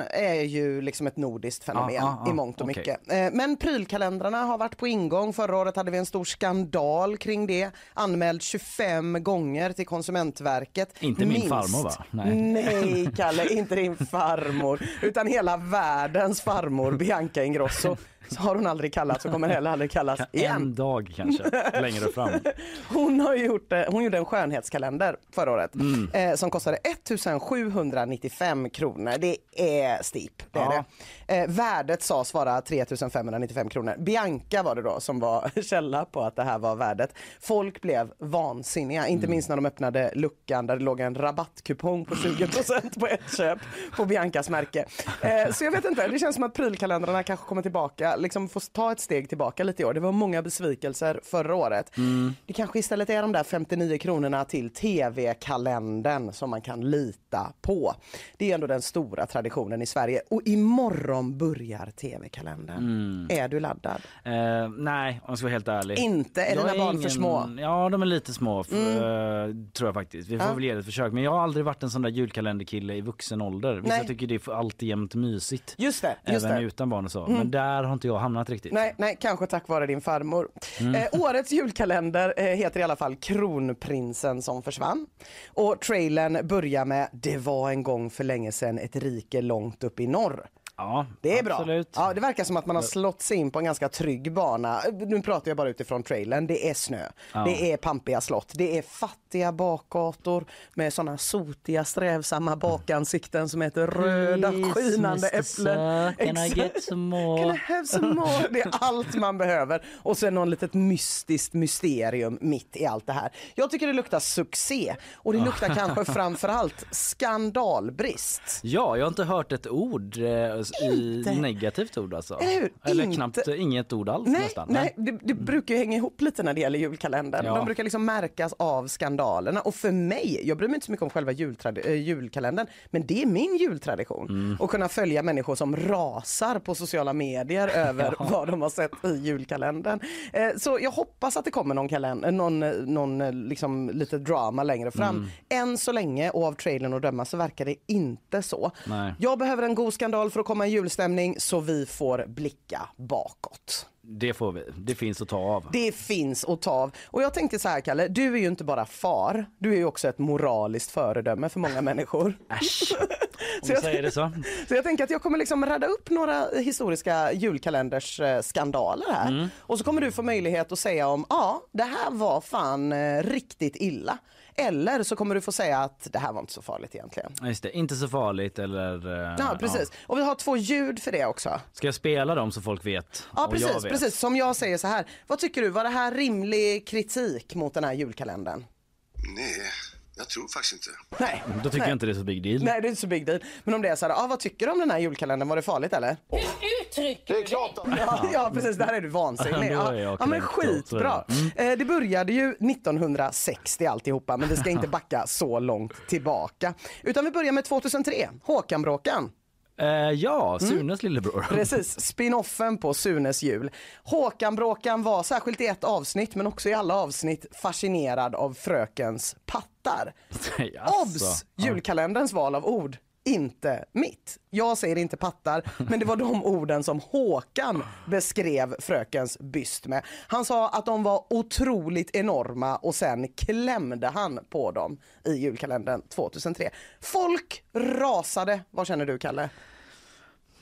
adventskalendern är ju liksom ett nordiskt fenomen Ja, ja, ja, i mångt och okej. mycket. Eh, Men prylkalendrarna har varit på ingång. Förra året hade vi en stor skandal kring det. Anmäld 25 gånger till Konsumentverket. Inte min Minst. farmor, va? Nej. Nej, Kalle, inte din farmor. Utan hela världens farmor, Bianca Ingrosso. Så har hon aldrig kallats och kommer heller aldrig kallas igen. En dag kanske, längre fram. Hon, har gjort, eh, hon gjorde en skönhetskalender förra året Mm. eh, som kostade 1795 kronor. Det är steep. Det är Ja. det. Eh, värdet sades vara 3595 kronor. Bianca var det då som var källa på att det här var värdet. Folk blev vansinniga, inte Mm. minst när de öppnade luckan där det låg en rabattkupong på 20% på ett köp på Biancas märke. Eh, så jag vet inte, det känns som att prylkalendrarna kanske kommer tillbaka, liksom får ta ett steg tillbaka lite i år. Det var många besvikelser förra året. Mm. Det kanske istället är de där 59 kronorna till tv-kalendern som man kan lita på. Det är ändå den stora traditionen i Sverige och imorgon börjar tv-kalendern. Mm. Är du laddad? Eh, nej, om jag ska vara helt ärlig. Inte? Är Jag dina barn för små? Ja, de är lite små f- Mm. eh, tror jag faktiskt. Vi får Ja. väl ge det ett försök. Men jag har aldrig varit en sån där julkalenderkille i vuxen ålder. Vissa Nej. tycker det är för alltid jämt mysigt. Just det, just Även det. utan barn och så. Mm. Men där har inte jag hamnat riktigt. Nej, nej, kanske tack vare din farmor. Mm. Eh, årets julkalender eh, heter i alla fall Kronprinsen som försvann. Och trailern börjar med det var en gång för länge sedan ett rike långt upp i norr. Ja, Det är absolut. bra. Ja, det verkar som att man har slått sig in på en ganska trygg bana. Nu pratar jag bara utifrån trailern. Det är snö, Ja. det är pampiga slott, det är fattiga bakgator med såna sotiga strävsamma bakansikten som heter röda Please, skinande äpplen. Can I get some more? Can I have some more? Det är allt man behöver. Och sen någon litet mystiskt mysterium mitt i allt det här. Jag tycker det luktar succé och det luktar kanske framförallt skandalbrist. Ja, jag har inte hört ett ord i negativt ord alltså. Eller hur? Eller Inte. knappt inget ord alls Nej, nästan. nej det, det brukar ju hänga ihop lite när det gäller julkalendern. Ja. De brukar liksom märkas av skandalerna. Och för mig, jag bryr mig inte så mycket om själva äh, julkalendern, men det är min jultradition. Mm. Att kunna följa människor som rasar på sociala medier över Ja. vad de har sett i julkalendern. Eh, så jag hoppas att det kommer någon, kalender, någon, eh, någon eh, liksom, lite drama längre fram. Mm. Än så länge, och av trailern att döma, så verkar det inte så. Nej. Jag behöver en god skandal för att komma i julstämning så vi får blicka bakåt. Det får vi. Det finns att ta av. Det finns att ta av. Och jag tänkte så här Kalle, du är ju inte bara far, du är ju också ett moraliskt föredöme för många människor. Äsch, om Så jag- säger det så. Så jag tänker att jag kommer liksom radda upp några historiska julkalenders skandaler här. Mm. Och så kommer du få möjlighet att säga om, ja det här var fan eh, riktigt illa. Eller så kommer du få säga att det här var inte så farligt egentligen. Ja, Just det, inte så farligt eller... eh, Ja precis. Och vi har två ljud för det också. Ska jag spela dem så folk vet? Ja precis, vet? precis. Som jag säger så här. Vad tycker du, var det här rimlig kritik mot den här julkalendern? Nej, jag tror faktiskt inte. Nej. Då tycker Nej. jag inte det är så big deal. Nej det är inte så big deal. Men om det är så här, ah, vad tycker du om den här julkalendern? Var det farligt eller? Uttrycker Det är klart att... Ja, ja precis, där är du vansinnig. Ja, ja men skitbra. är Eh, det började ju 1960 alltihopa men vi ska inte backa så långt tillbaka. Utan vi börjar med 2003, Håkan-bråkan. Eh, ja, Sunes lillebror. Precis, spinoffen på Sunes jul. Håkan-bråkan var särskilt i ett avsnitt men också i alla avsnitt fascinerad av frökens pattar. Jaså. Obs! Julkalenderns val av ord. Inte mitt. Jag säger inte pattar, men det var de orden som Håkan beskrev frökens byst med. Han sa att de var otroligt enorma och sen klämde han på dem i julkalendern 2003. Folk rasade. Vad känner du, Kalle?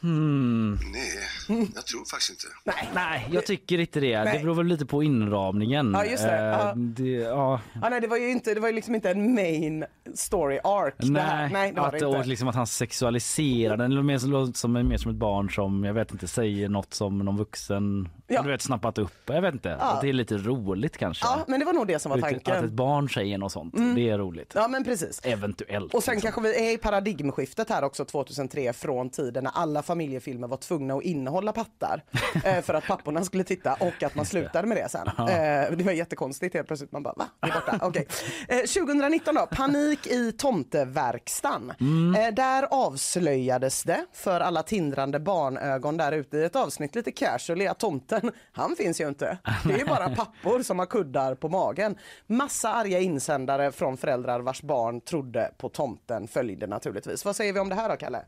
Hmm. Nej, jag tror faktiskt inte. Nej, Nej, jag tycker inte det. Nej. Det beror väl lite på inramningen. Ja, just det. Eh, Ja. det ja. Ah, nej, det var ju inte, det var ju liksom inte en main story arc. det här. Nej, nej det var att, det inte. liksom att han sexualiserar den. Som, låter som, mer som ett barn som jag vet inte säger något som någon vuxen Ja. du vet snappat upp. Jag vet inte. Ja. Att det är lite roligt kanske. Ja, men det var nog det som var Lite- Att ett tanken. barn säger något sånt. Mm. Det är roligt. Ja, men precis. Eventuellt. Och sen liksom. kanske vi är i paradigmskiftet här också 2003 från tiden när alla familjefilmer var tvungna att innehålla pattar eh, för att papporna skulle titta och att man slutade med det sen. Eh, det var jättekonstigt helt plötsligt. Man bara va? Det är borta. Okej. Eh, 2019 då, panik i tomteverkstan. Mm. Eh, där avslöjades det för alla tindrande barnögon där ute i ett avsnitt lite casually att tomten, han finns ju inte. Det är ju bara pappor som har kuddar på magen. Massa arga insändare från föräldrar vars barn trodde på tomten följde naturligtvis. Vad säger vi om det här då Kalle?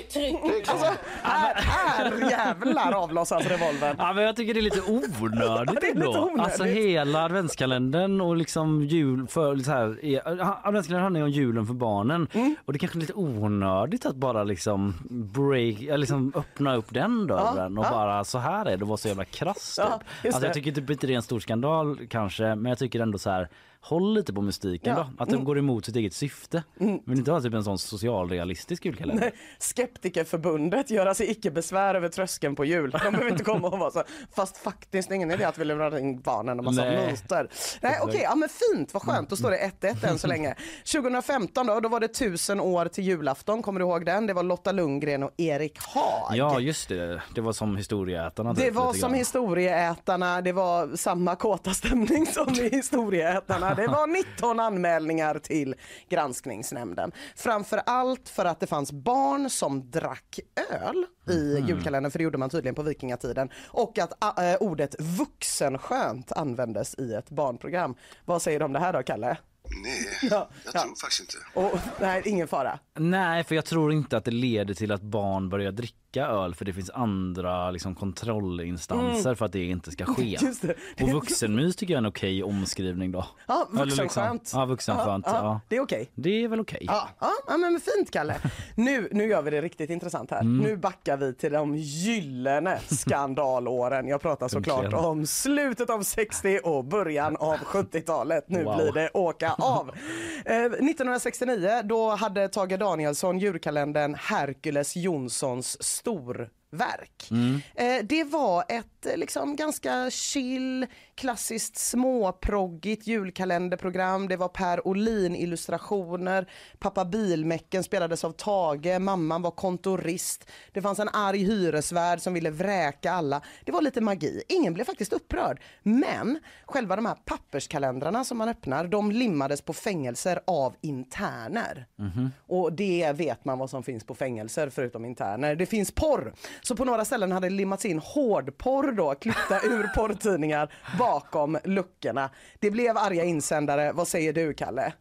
Uttrycker Alltså, här, här jävlar avlossas revolvern. Ja, men jag tycker det är lite onödigt Ja, ändå. onödigt. Alltså hela adventskalendern och liksom jul för så här, är- adventskalendern handlar ju om julen för barnen Mm. och det är kanske är lite onödigt att bara liksom break, eller liksom öppna upp den dörren Ja, och ja. bara så här är det vara så jävla krass Ja, typ. Alltså jag tycker typ inte det är en stor skandal kanske men jag tycker ändå så här Håll lite på mystiken Ja. då, att den Mm. går emot sitt eget syfte. Mm. Men inte ha typ en sån socialrealistisk julkalender. Nej, Skeptikerförbundet göra sig icke besvär över tröskeln på jul. De behöver inte komma och vara så. Fast faktiskt ingen idé att vi lurar in barnen och massa Nej. myter. Nej okej, ja men fint, vad skönt. Då står det 1-1 än så länge. 2015 då, då var det tusen år till julafton. Kommer du ihåg den? Det var Lotta Lundgren och Erik Haag. Ja just det, det var som historieätarna. Det typ, var som historieätarna, det var samma kåta stämning som i historieätarna. Det var 19 anmälningar till granskningsnämnden. Framför allt för att det fanns barn som drack öl i Mhm. julkalendern, för det gjorde man tydligen på vikingatiden. Och att äh, ordet vuxenskönt användes i ett barnprogram. Vad säger du om det här då, Kalle? Nej, Ja, jag ja. tror faktiskt inte. Och, nej, ingen fara. Nej, för jag tror inte att det leder till att barn börjar dricka öl för det finns andra liksom, kontrollinstanser Mm. för att det inte ska ske. Just det. Och vuxenmys tycker jag är en okej omskrivning då. Ja, liksom- vuxenskönt. Ja, vuxenskönt. Ja, Ja, Det är okej. Det är väl okej. Ja, ja, ja, men fint Kalle. Nu, nu gör vi det riktigt intressant här. Mm. Nu backar vi till de gyllene skandalåren. Jag pratar såklart om slutet av 60 och början av 70-talet. Nu Wow. blir det åka av. Eh, 1969 då hade Tage Danielsson julkalendern Hercules Jonssons storverk. Mm. Eh, det var ett eh, liksom ganska chill, klassiskt småproggigt julkalenderprogram. Det var Per Olin illustrationer. Pappa Bilmäcken spelades av Tage. Mamman var kontorist. Det fanns en arg hyresvärd som ville vräka alla. Det var lite magi. Ingen blev faktiskt upprörd. Men själva de här papperskalendrarna som man öppnar, de limmades på fängelser av interner. Och det vet man vad som finns på fängelser förutom interner. Det finns porr. Så på några ställen hade det limmats in hårdporr då, klippta ur porrtidningar bakom luckorna. Det blev arga insändare. Vad säger du Kalle?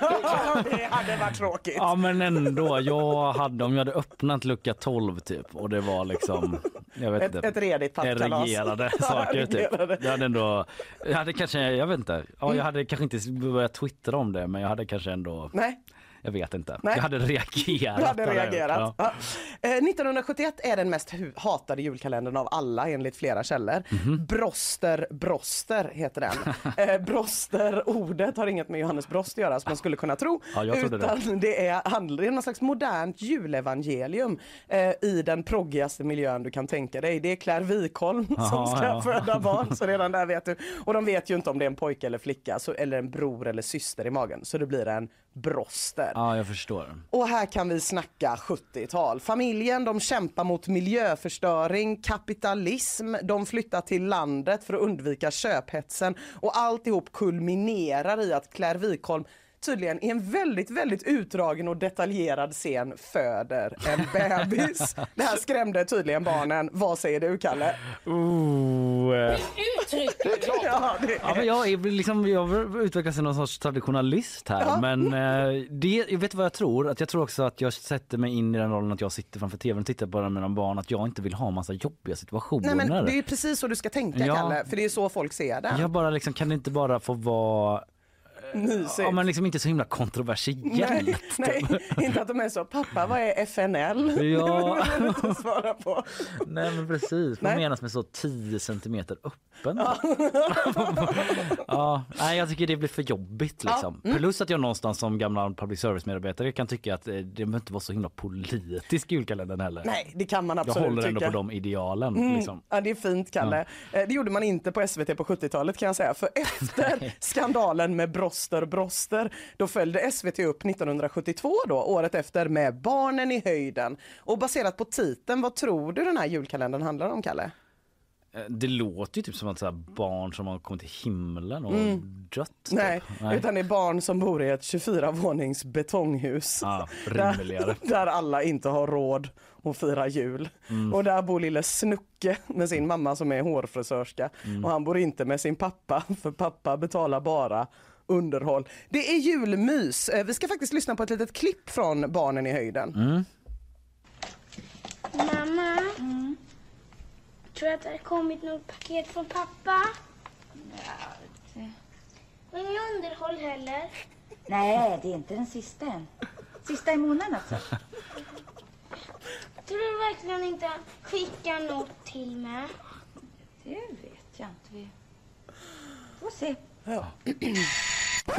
Ja, det hade varit tråkigt. Ja men ändå, jag hade, om jag hade öppnat lucka 12 typ och det var liksom, jag vet Ett- inte. ett redigt pappkalas. Regerade saker regerade. typ. Jag hade ändå, jag hade kanske, jag vet inte, ja, jag hade kanske inte börjat twittra om det men jag hade kanske ändå, Nej. Jag vet inte. Nej. Jag hade reagerat. Du hade reagerat. Ja. Ja. Eh, 1971 är den mest hatade julkalendern av alla enligt flera källor. Mhm. Broster Broster heter den. eh, broster, ordet har inget med Johannes Brost att göra som man skulle kunna tro. Ja, trodde det. utan det. är, handlar, det är någon slags modernt julevangelium eh, i den proggigaste miljön du kan tänka dig. Det är Claire Wikholm som ska ja. föda barn så redan där vet du. Och de vet ju inte om det är en pojke eller flicka så, eller en bror eller syster i magen så det blir en broster. ja, jag förstår. Och här kan vi snacka 70-tal. Familjen de kämpar mot miljöförstöring, kapitalism, de flyttar till landet för att undvika köphetsen och alltihop kulminerar i att Claire Wikholm tydligen i en väldigt, väldigt utdragen och detaljerad scen föder en bebis. Det här skrämde tydligen barnen. Vad säger du Kalle? Ja, det Ja, men jag, är liksom, jag utvecklas till någon sorts traditionalist här. Ja. Men eh, det, jag vet vad jag tror? Att jag tror också att jag sätter mig in i den rollen att jag sitter framför tvn och tittar på den med mina barn. Att jag inte vill ha massa jobbiga situationer. Nej, men det är precis så du ska tänka Ja. Kalle, för det är så folk ser det. Jag bara liksom, kan det inte bara få vara Mysigt. Ja, men liksom inte så himla kontroversiellt. Nej, nej, inte att de är så, pappa vad är FNL? Ja. Det jag svara på. Nej men precis, vad menas med så 10 centimeter öppen? Ja. nej jag tycker det blir för jobbigt liksom. Ja, mm. Plus att jag någonstans som gammal public service medarbetare kan tycka att eh, det behöver inte vara så himla politisk julkalendern heller. Nej, det kan man jag absolut håller ändå tycka. på de idealen. Mm, Liksom. Ja, det är fint Kalle. Eh, Det gjorde man inte på SVT på 70-talet kan jag säga. För efter skandalen med Broster Broster, då följde SVT upp 1972 då, året efter med Barnen i höjden. Och baserat på titeln, vad tror du den här julkalendern handlar om Kalle? Eh, Det låter ju typ som att så barn som har kommit till himlen och Mm. dött. typ. Nej, utan det är barn som bor i ett 24-vånings betonghus. Rimligare. Där, där alla inte har råd att fira jul. Mm. Och där bor lille Snucke med sin mamma som är hårfrisörska. Mm. Och han bor inte med sin pappa för pappa betalar bara underhåll. Det är julmys. Eh, Vi ska faktiskt lyssna på ett litet klipp från Barnen i höjden. Mm. Mamma, tror du att det har kommit något paket från pappa? Men inget underhåll heller. Nej, det är inte den sista än. Sista i månaden alltså. Tror du verkligen inte han skickar något till mig? Det vet jag inte. Vi får se. Ja.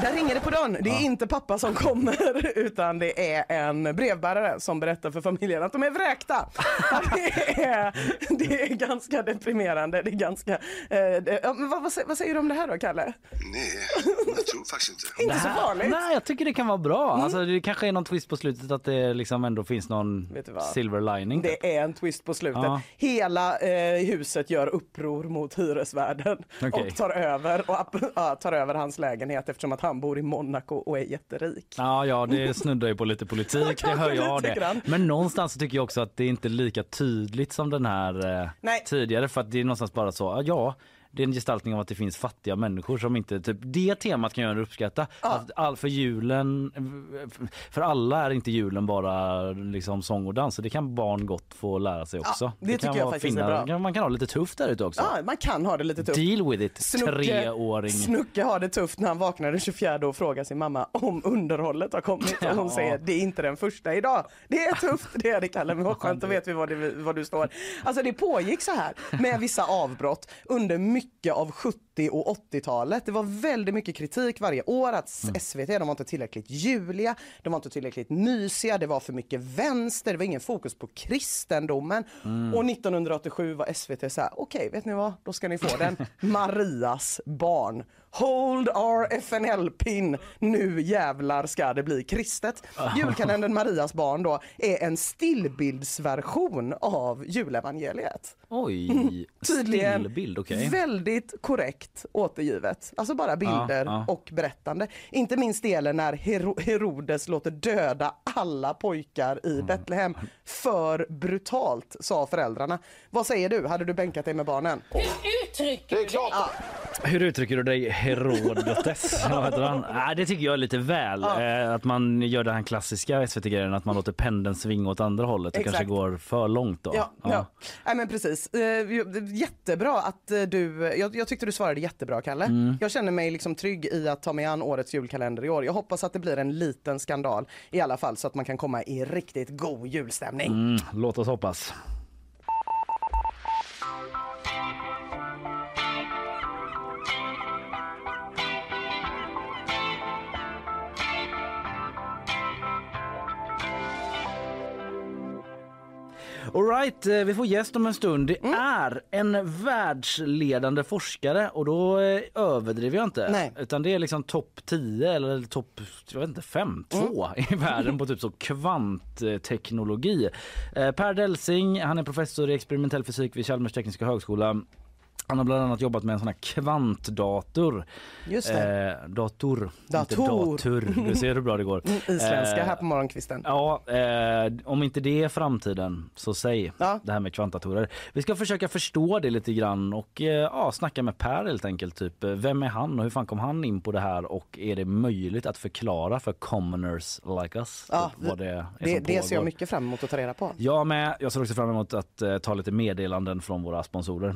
Där ringer det på dörren. Det är inte pappa som kommer utan det är en brevbärare som berättar för familjen att de är vräkta. Det är, det är ganska deprimerande. Det är ganska, eh, det, ja, vad, vad, säger- vad säger du om det här då Kalle? Nej, jag tror faktiskt inte. Inte så farligt. Mm. Nej, jag tycker det kan vara bra. Alltså, det kanske är någon twist på slutet att det liksom ändå finns någon silver lining. Det är en twist på slutet. Ja. Hela eh, huset gör uppror mot hyresvärden Okej. och tar över, och, ja, tar över hans lägenhet eftersom att han bor i Monaco och är jätterik. Ja, ja, det snuddar ju på lite politik, det hör jag det. grann. Men någonstans tycker jag också att det är inte lika tydligt som den här eh, tidigare för att det är någonstans bara så, ja, det är en gestaltning av att det finns fattiga människor som inte, typ, det temat kan jag uppskatta. Att all, för julen, för alla är inte julen bara liksom sång och dans, så det kan barn gott få lära sig också. det tycker kan jag faktiskt är bra. Man kan ha lite tufft där ute också. Ja, man kan ha det lite tufft. Deal with it, treåring. Snucke har det tufft när han vaknar den 24 och frågar sin mamma om underhållet har kommit och hon Ja. säger det är inte den första idag. Det är tufft, det är det Kalle, men vad skönt, då vet vi var, det, var du står. Alltså det pågick så här med vissa avbrott under mycket av 70 och 80-talet. Det var väldigt mycket kritik varje år att Mm. SVT, de var inte tillräckligt juliga, de var inte tillräckligt mysiga, det var för mycket vänster, det var ingen fokus på kristendomen. Mm. Och 1987 var SVT så här, okej vet ni vad, då ska ni få den. Marias barn. Hold our FNL-pin, nu jävlar ska det bli kristet. Julkalendern Marias barn då är en stillbildsversion av julevangeliet. Oj, Tydligen stillbild, okej. väldigt korrekt återgivet. Alltså bara bilder Ja, ja. och berättande. Inte minst delen när Hero- Herodes låter döda alla pojkar Mm. i Betlehem. För brutalt, sa föräldrarna. Vad säger du? Hade du bänkat dig med barnen? Det är klart. Hur uttrycker du dig Herodotes? Heter han? Nej, det tycker jag är lite väl. Eh, att man gör den här klassiska SVT-grejen att man låter pendeln svinga åt andra hållet. Exakt. kanske går för långt då. Ja, ja. Nej, men precis. Eh, jättebra att eh, du, jag, jag tyckte du svarade jättebra Kalle. Mm. Jag känner mig liksom trygg i att ta mig an årets julkalender i år. Jag hoppas att det blir en liten skandal i alla fall så att man kan komma i riktigt god julstämning. Mm, låt oss hoppas. Alright, eh, vi får gäst om en stund. Det Mm. är en världsledande forskare och då eh, överdriver jag inte. Nej. Utan det är liksom topp 10 eller topp jag vet inte, 5, 2 Mm. i världen på typ så kvantteknologi. Eh, Per Delsing, han är professor i experimentell fysik vid Chalmers tekniska högskola. Han har bland annat jobbat med en sån här kvantdator. Just det. Eh, dator, Dator. inte dator. Du ser hur bra det går. Isländska Eh, här på morgonkvisten. Ja, eh, om inte det är framtiden så säg Ja. det här med kvantdatorer. Vi ska försöka förstå det lite grann och eh, ja, snacka med Per helt enkelt. Typ, vem är han och hur fan kom han in på det här och är det möjligt att förklara för commoners like us Ja, typ, vad det är Det, det ser jag mycket fram emot att ta reda på. Jag med. Jag ser också fram emot att eh, ta lite meddelanden från våra sponsorer.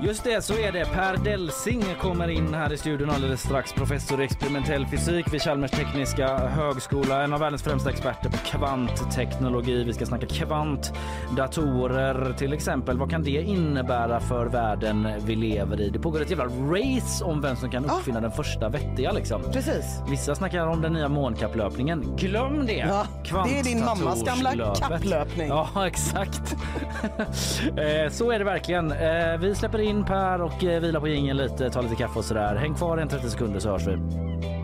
Just det, så är det. Per Delsing kommer in här i studion alldeles strax. Professor i experimentell fysik vid Chalmers tekniska högskola. En av världens främsta experter på kvantteknologi. Vi ska snacka kvantdatorer till exempel. Vad kan det innebära för världen vi lever i? Det pågår ett jävla race om vem som kan uppfinna den första vettiga liksom. Precis. Vissa snackar om den nya månkapplöpningen. Glöm det! Ja, det är din mammas gamla Kvantdatorslöpet. kapplöpning. Ja, exakt. Eh, så är det verkligen. Eh, Vi släpper släpper in Per och eh, vilar på jingeln lite, tar lite kaffe och sådär. Häng kvar en 30 sekunder så hörs vi.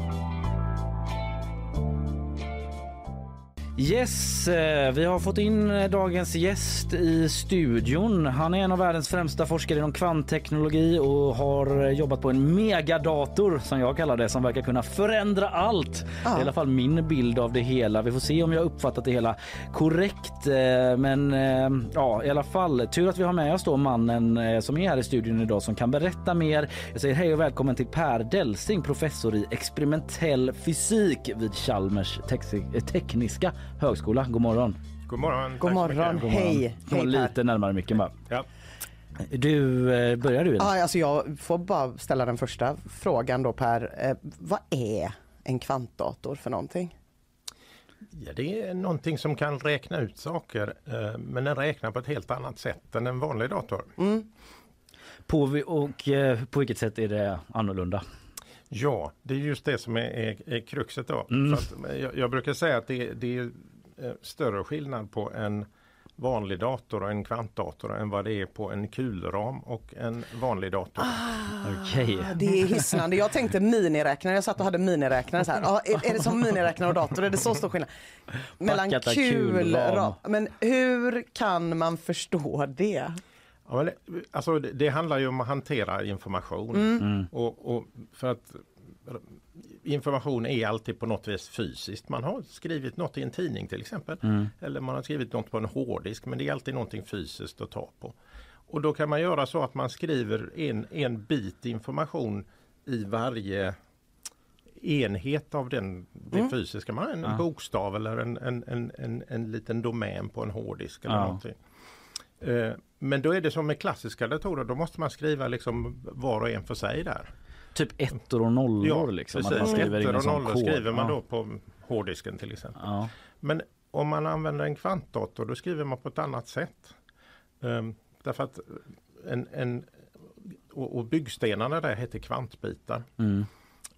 Yes, eh, vi har fått in eh, dagens gäst i studion. Han är en av världens främsta forskare inom kvantteknologi och har eh, jobbat på en megadator som jag kallar det som verkar kunna förändra allt. Är i alla fall min bild av det hela. Vi får se om jag har uppfattat det hela korrekt. Men ja, i alla fall tur att vi har med oss då mannen som är här i studion idag som kan berätta mer. Jag säger hej och välkommen till Per Delsing, professor i experimentell fysik vid Chalmers tekniska högskola. God morgon. God morgon. God morgon. mycket. Hej. Kom Hej, Per. lite närmare micken bara. Ja. Du, eh, börjar du? Ja, alltså jag får bara ställa den första frågan då Per. Eh, vad är en kvantdator för någonting? Ja, det är någonting som kan räkna ut saker eh, men den räknar på ett helt annat sätt än en vanlig dator. Mm. På, och eh, på vilket sätt är det annorlunda? Ja, det är just det som är, är, är kruxet då. Mm. Jag, jag brukar säga att det, det är eh, större skillnad på en vanlig dator och en kvantdator än vad det är på en kulram och en vanlig dator. Ah, Det är hisnande. Jag tänkte miniräknare. Jag satt och hade miniräknare så här. Ja, är, är det som miniräknare och dator? Är det så stor skillnad? Mellan kulram. ra- Men hur kan man förstå det? Ja, alltså, det, det handlar ju om att hantera information. Mm. Mm. Och, och för att information är alltid på något vis fysiskt. Man har skrivit något i en tidning till exempel. Mm. Eller man har skrivit något på en hårddisk men det är alltid någonting fysiskt att ta på. Och då kan man göra så att man skriver en, en bit information i varje enhet av den, det Mm. fysiska. Man har en Ja. bokstav eller en, en, en, en, en liten domän på en hårddisk eller Ja. någonting. Eh, Men då är det som med klassiska datorer, då måste man skriva liksom var och en för sig där. Typ ettor och nollor Ja, liksom? precis. Att man skriver in Ettor en och nollor skriver man Ja. då på hårddisken till exempel. Ja. Men om man använder en kvantdator då skriver man på ett annat sätt. Ehm, därför att en, en, och, och byggstenarna där heter kvantbitar. Mm.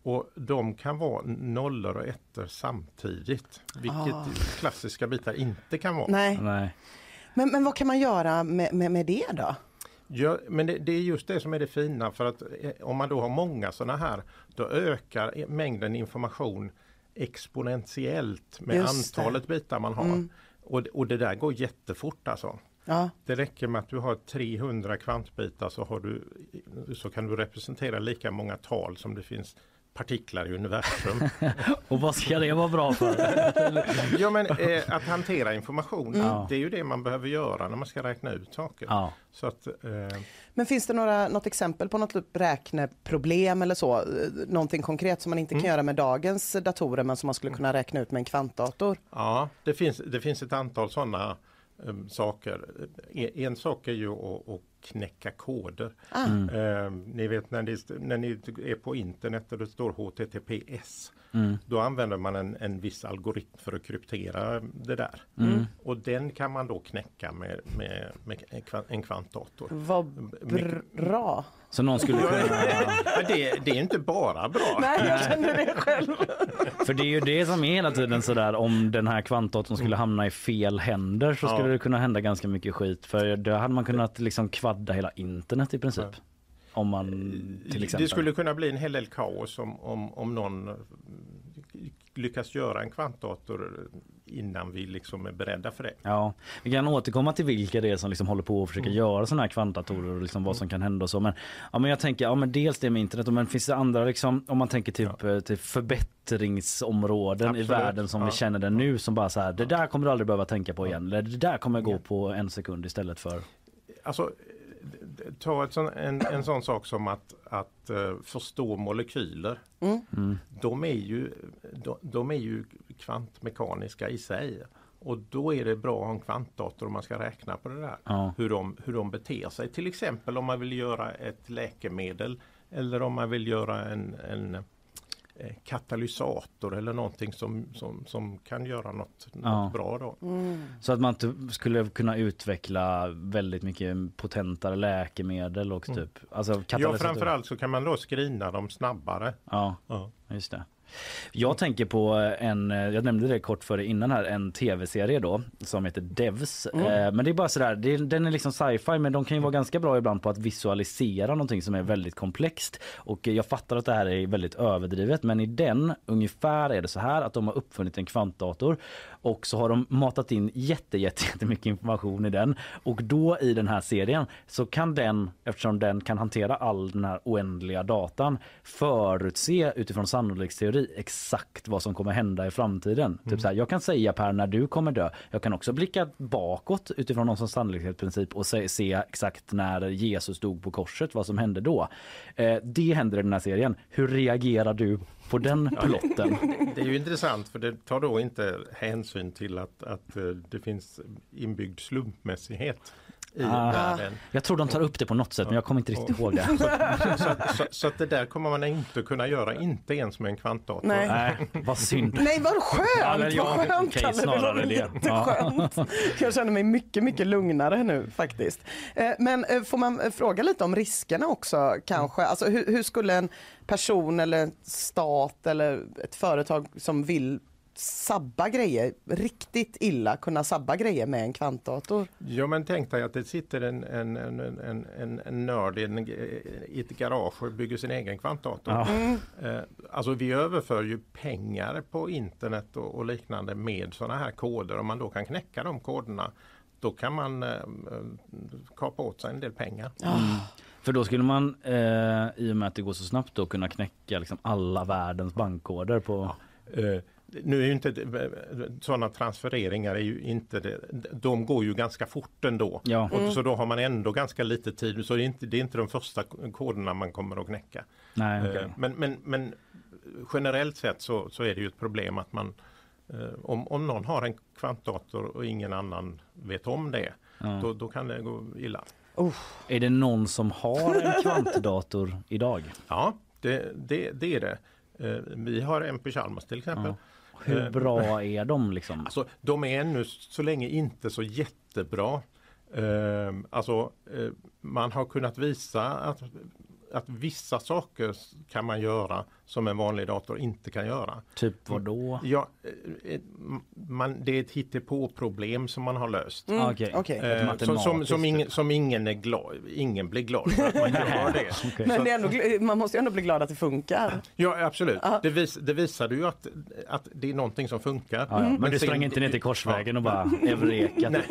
Och de kan vara nollor och ettor samtidigt. Vilket Ah. klassiska bitar inte kan vara. Nej. Nej. Men, men vad kan man göra med, med, med det då? Ja, men det, det är just det som är det fina för att eh, om man då har många sådana här då ökar mängden information exponentiellt med Just det. antalet bitar man har. Mm. Och, det- och det där går jättefort alltså. Ja. Det räcker med att du har 300 kvantbitar så, har du, så kan du representera lika många tal som det finns partiklar i universum. Och vad ska det vara bra för? ja men eh, att hantera information, Mm. det är ju det man behöver göra när man ska räkna ut saker. Ja. Så att, eh, Men finns det några, något exempel på något typ räkneproblem eller så? Eh, Någonting konkret som man inte kan Mm. göra med dagens datorer men som man skulle kunna räkna ut med en kvantdator? Ja, det finns, det finns ett antal sådana um, saker. En, en sak är ju att, att knäcka koder. Ah. Mm. Ehm, ni vet när, det, när ni är på internet och det står HTTPS. Mm. Då använder man en, en viss algoritm för att kryptera det där. Mm. Och den kan man då knäcka med, med, med en, kvan- en kvantdator. Vad bra! Så någon skulle kunna... Det, det är inte bara bra. Nej, jag känner det själv. För det är ju det som är hela tiden sådär om den här kvantdatorn skulle hamna i fel händer så skulle Ja. det kunna hända ganska mycket skit. För då hade man kunnat liksom kvadda hela internet i princip. Om man till exempel... Det skulle kunna bli en hel del kaos om, om, om någon eh, lyckas göra en kvantdator innan vi liksom är beredda för det. Ja, vi kan återkomma till vilka det är som liksom håller på att försöka göra sådana här kvantdatorer och liksom vad som kan hända och så. Men, ja, men jag tänker, ja men dels det med internet, men finns det andra liksom, om man tänker typ eh, till förbättringsområden Absolut, i världen som ja. vi känner den nu som bara så här, det där kommer du aldrig behöva tänka på igen. Eller det där kommer gå på en sekund istället för... Alltså, ta ett sån, en, en sån sak som att, att eh, förstå molekyler. Mm. Mm. De, är ju, de, de är ju kvantmekaniska i sig. Och då är det bra att ha en kvantdator om man ska räkna på det där. Ja. Hur, de, hur de beter sig. Till exempel om man vill göra ett läkemedel eller om man vill göra en, en katalysator eller någonting som, som, som kan göra något, Ja. något bra då. Så att man typ skulle kunna utveckla väldigt mycket potentare läkemedel och typ... Alltså Ja, framförallt så kan man då screena dem snabbare. Ja, Ja. just det. Jag tänker på en, jag nämnde det kort för innan här, en tv-serie då som heter Devs. Mm. Eh, Men det är bara sådär, det den är liksom sci-fi men de kan ju vara ganska bra ibland på att visualisera någonting som är väldigt komplext. Och jag fattar att det här är väldigt överdrivet men i den ungefär är det så här att de har uppfunnit en kvantdator och så har de matat in jätte, jätte, jättemycket information i den och då i den här serien så kan den, eftersom den kan hantera all den här oändliga datan, förutse utifrån sannolikhetsteori exakt vad som kommer hända i framtiden. Typ så här, jag kan säga Per när du kommer dö. Jag kan också blicka bakåt utifrån någon sannolikhetsprincip och se, se exakt när Jesus dog på korset, vad som hände då. Eh, det händer i den här serien. Hur reagerar du på den plotten? Det är ju intressant för det tar då inte hänsyn till att, att eh, det finns inbyggd slumpmässighet i Ah. världen. Jag tror de tar upp det på något sätt men jag kommer inte riktigt ihåg det. Så, så, så, så att det där kommer man inte kunna göra, inte ens med en kvantdator. Nej. Nej, vad synd. Nej vad skönt! Ja, eller ja, vad skönt Kalle, det var det. jätteskönt. Jag känner mig mycket, mycket lugnare nu faktiskt. Eh, Men eh, får man eh, fråga lite om riskerna också kanske? Alltså hur, hur skulle en person eller stat eller ett företag som vill sabba grejer riktigt illa kunna sabba grejer med en kvantdator? Ja men tänk dig att det sitter en, en, en, en, en, en nörd i, en, i ett garage och bygger sin egen kvantdator. Ja. Mm. Eh, Alltså vi överför ju pengar på internet och, och liknande med sådana här koder. Om man då kan knäcka de koderna då kan man eh, kapa åt sig en del pengar. För då skulle man eh, i och med att det går så snabbt då kunna knäcka liksom alla världens bankkoder på Eh, Nu är ju inte sådana transfereringar är ju inte det, de går ju ganska fort ändå. Ja. Och Mm. Så då har man ändå ganska lite tid så det är inte, det är inte de första koderna man kommer att knäcka. Nej, Eh, okej. men, men, men generellt sett så, så är det ju ett problem att man eh, om, om någon har en kvantdator och ingen annan vet om det Ja. då, då kan det gå illa. Är det någon som har en kvantdator idag? Ja, det, det, det är det. Eh, Vi har en på Chalmers till exempel. Hur Eh, bra är de liksom? Alltså, de är ännu så länge inte så jättebra. Eh, alltså, eh, man har kunnat visa att, att vissa saker kan man göra som en vanlig dator inte kan göra. Typ vad då? Ja, eh, eh, man, det är ett hittepå-problem som man har löst. Mm, okej. okej. Eh, Ett som, som, matematiskt som, ingen, som ingen är glad ingen blir glad för att man gör det. Men Så det är ändå, man måste ju ändå bli glad att det funkar. Ja absolut. Ja. Det, vis, det visade ju att, att det är någonting som funkar. Ja, ja. Men du sen- sprang inte ner till korsvägen och bara Eureka. Nej.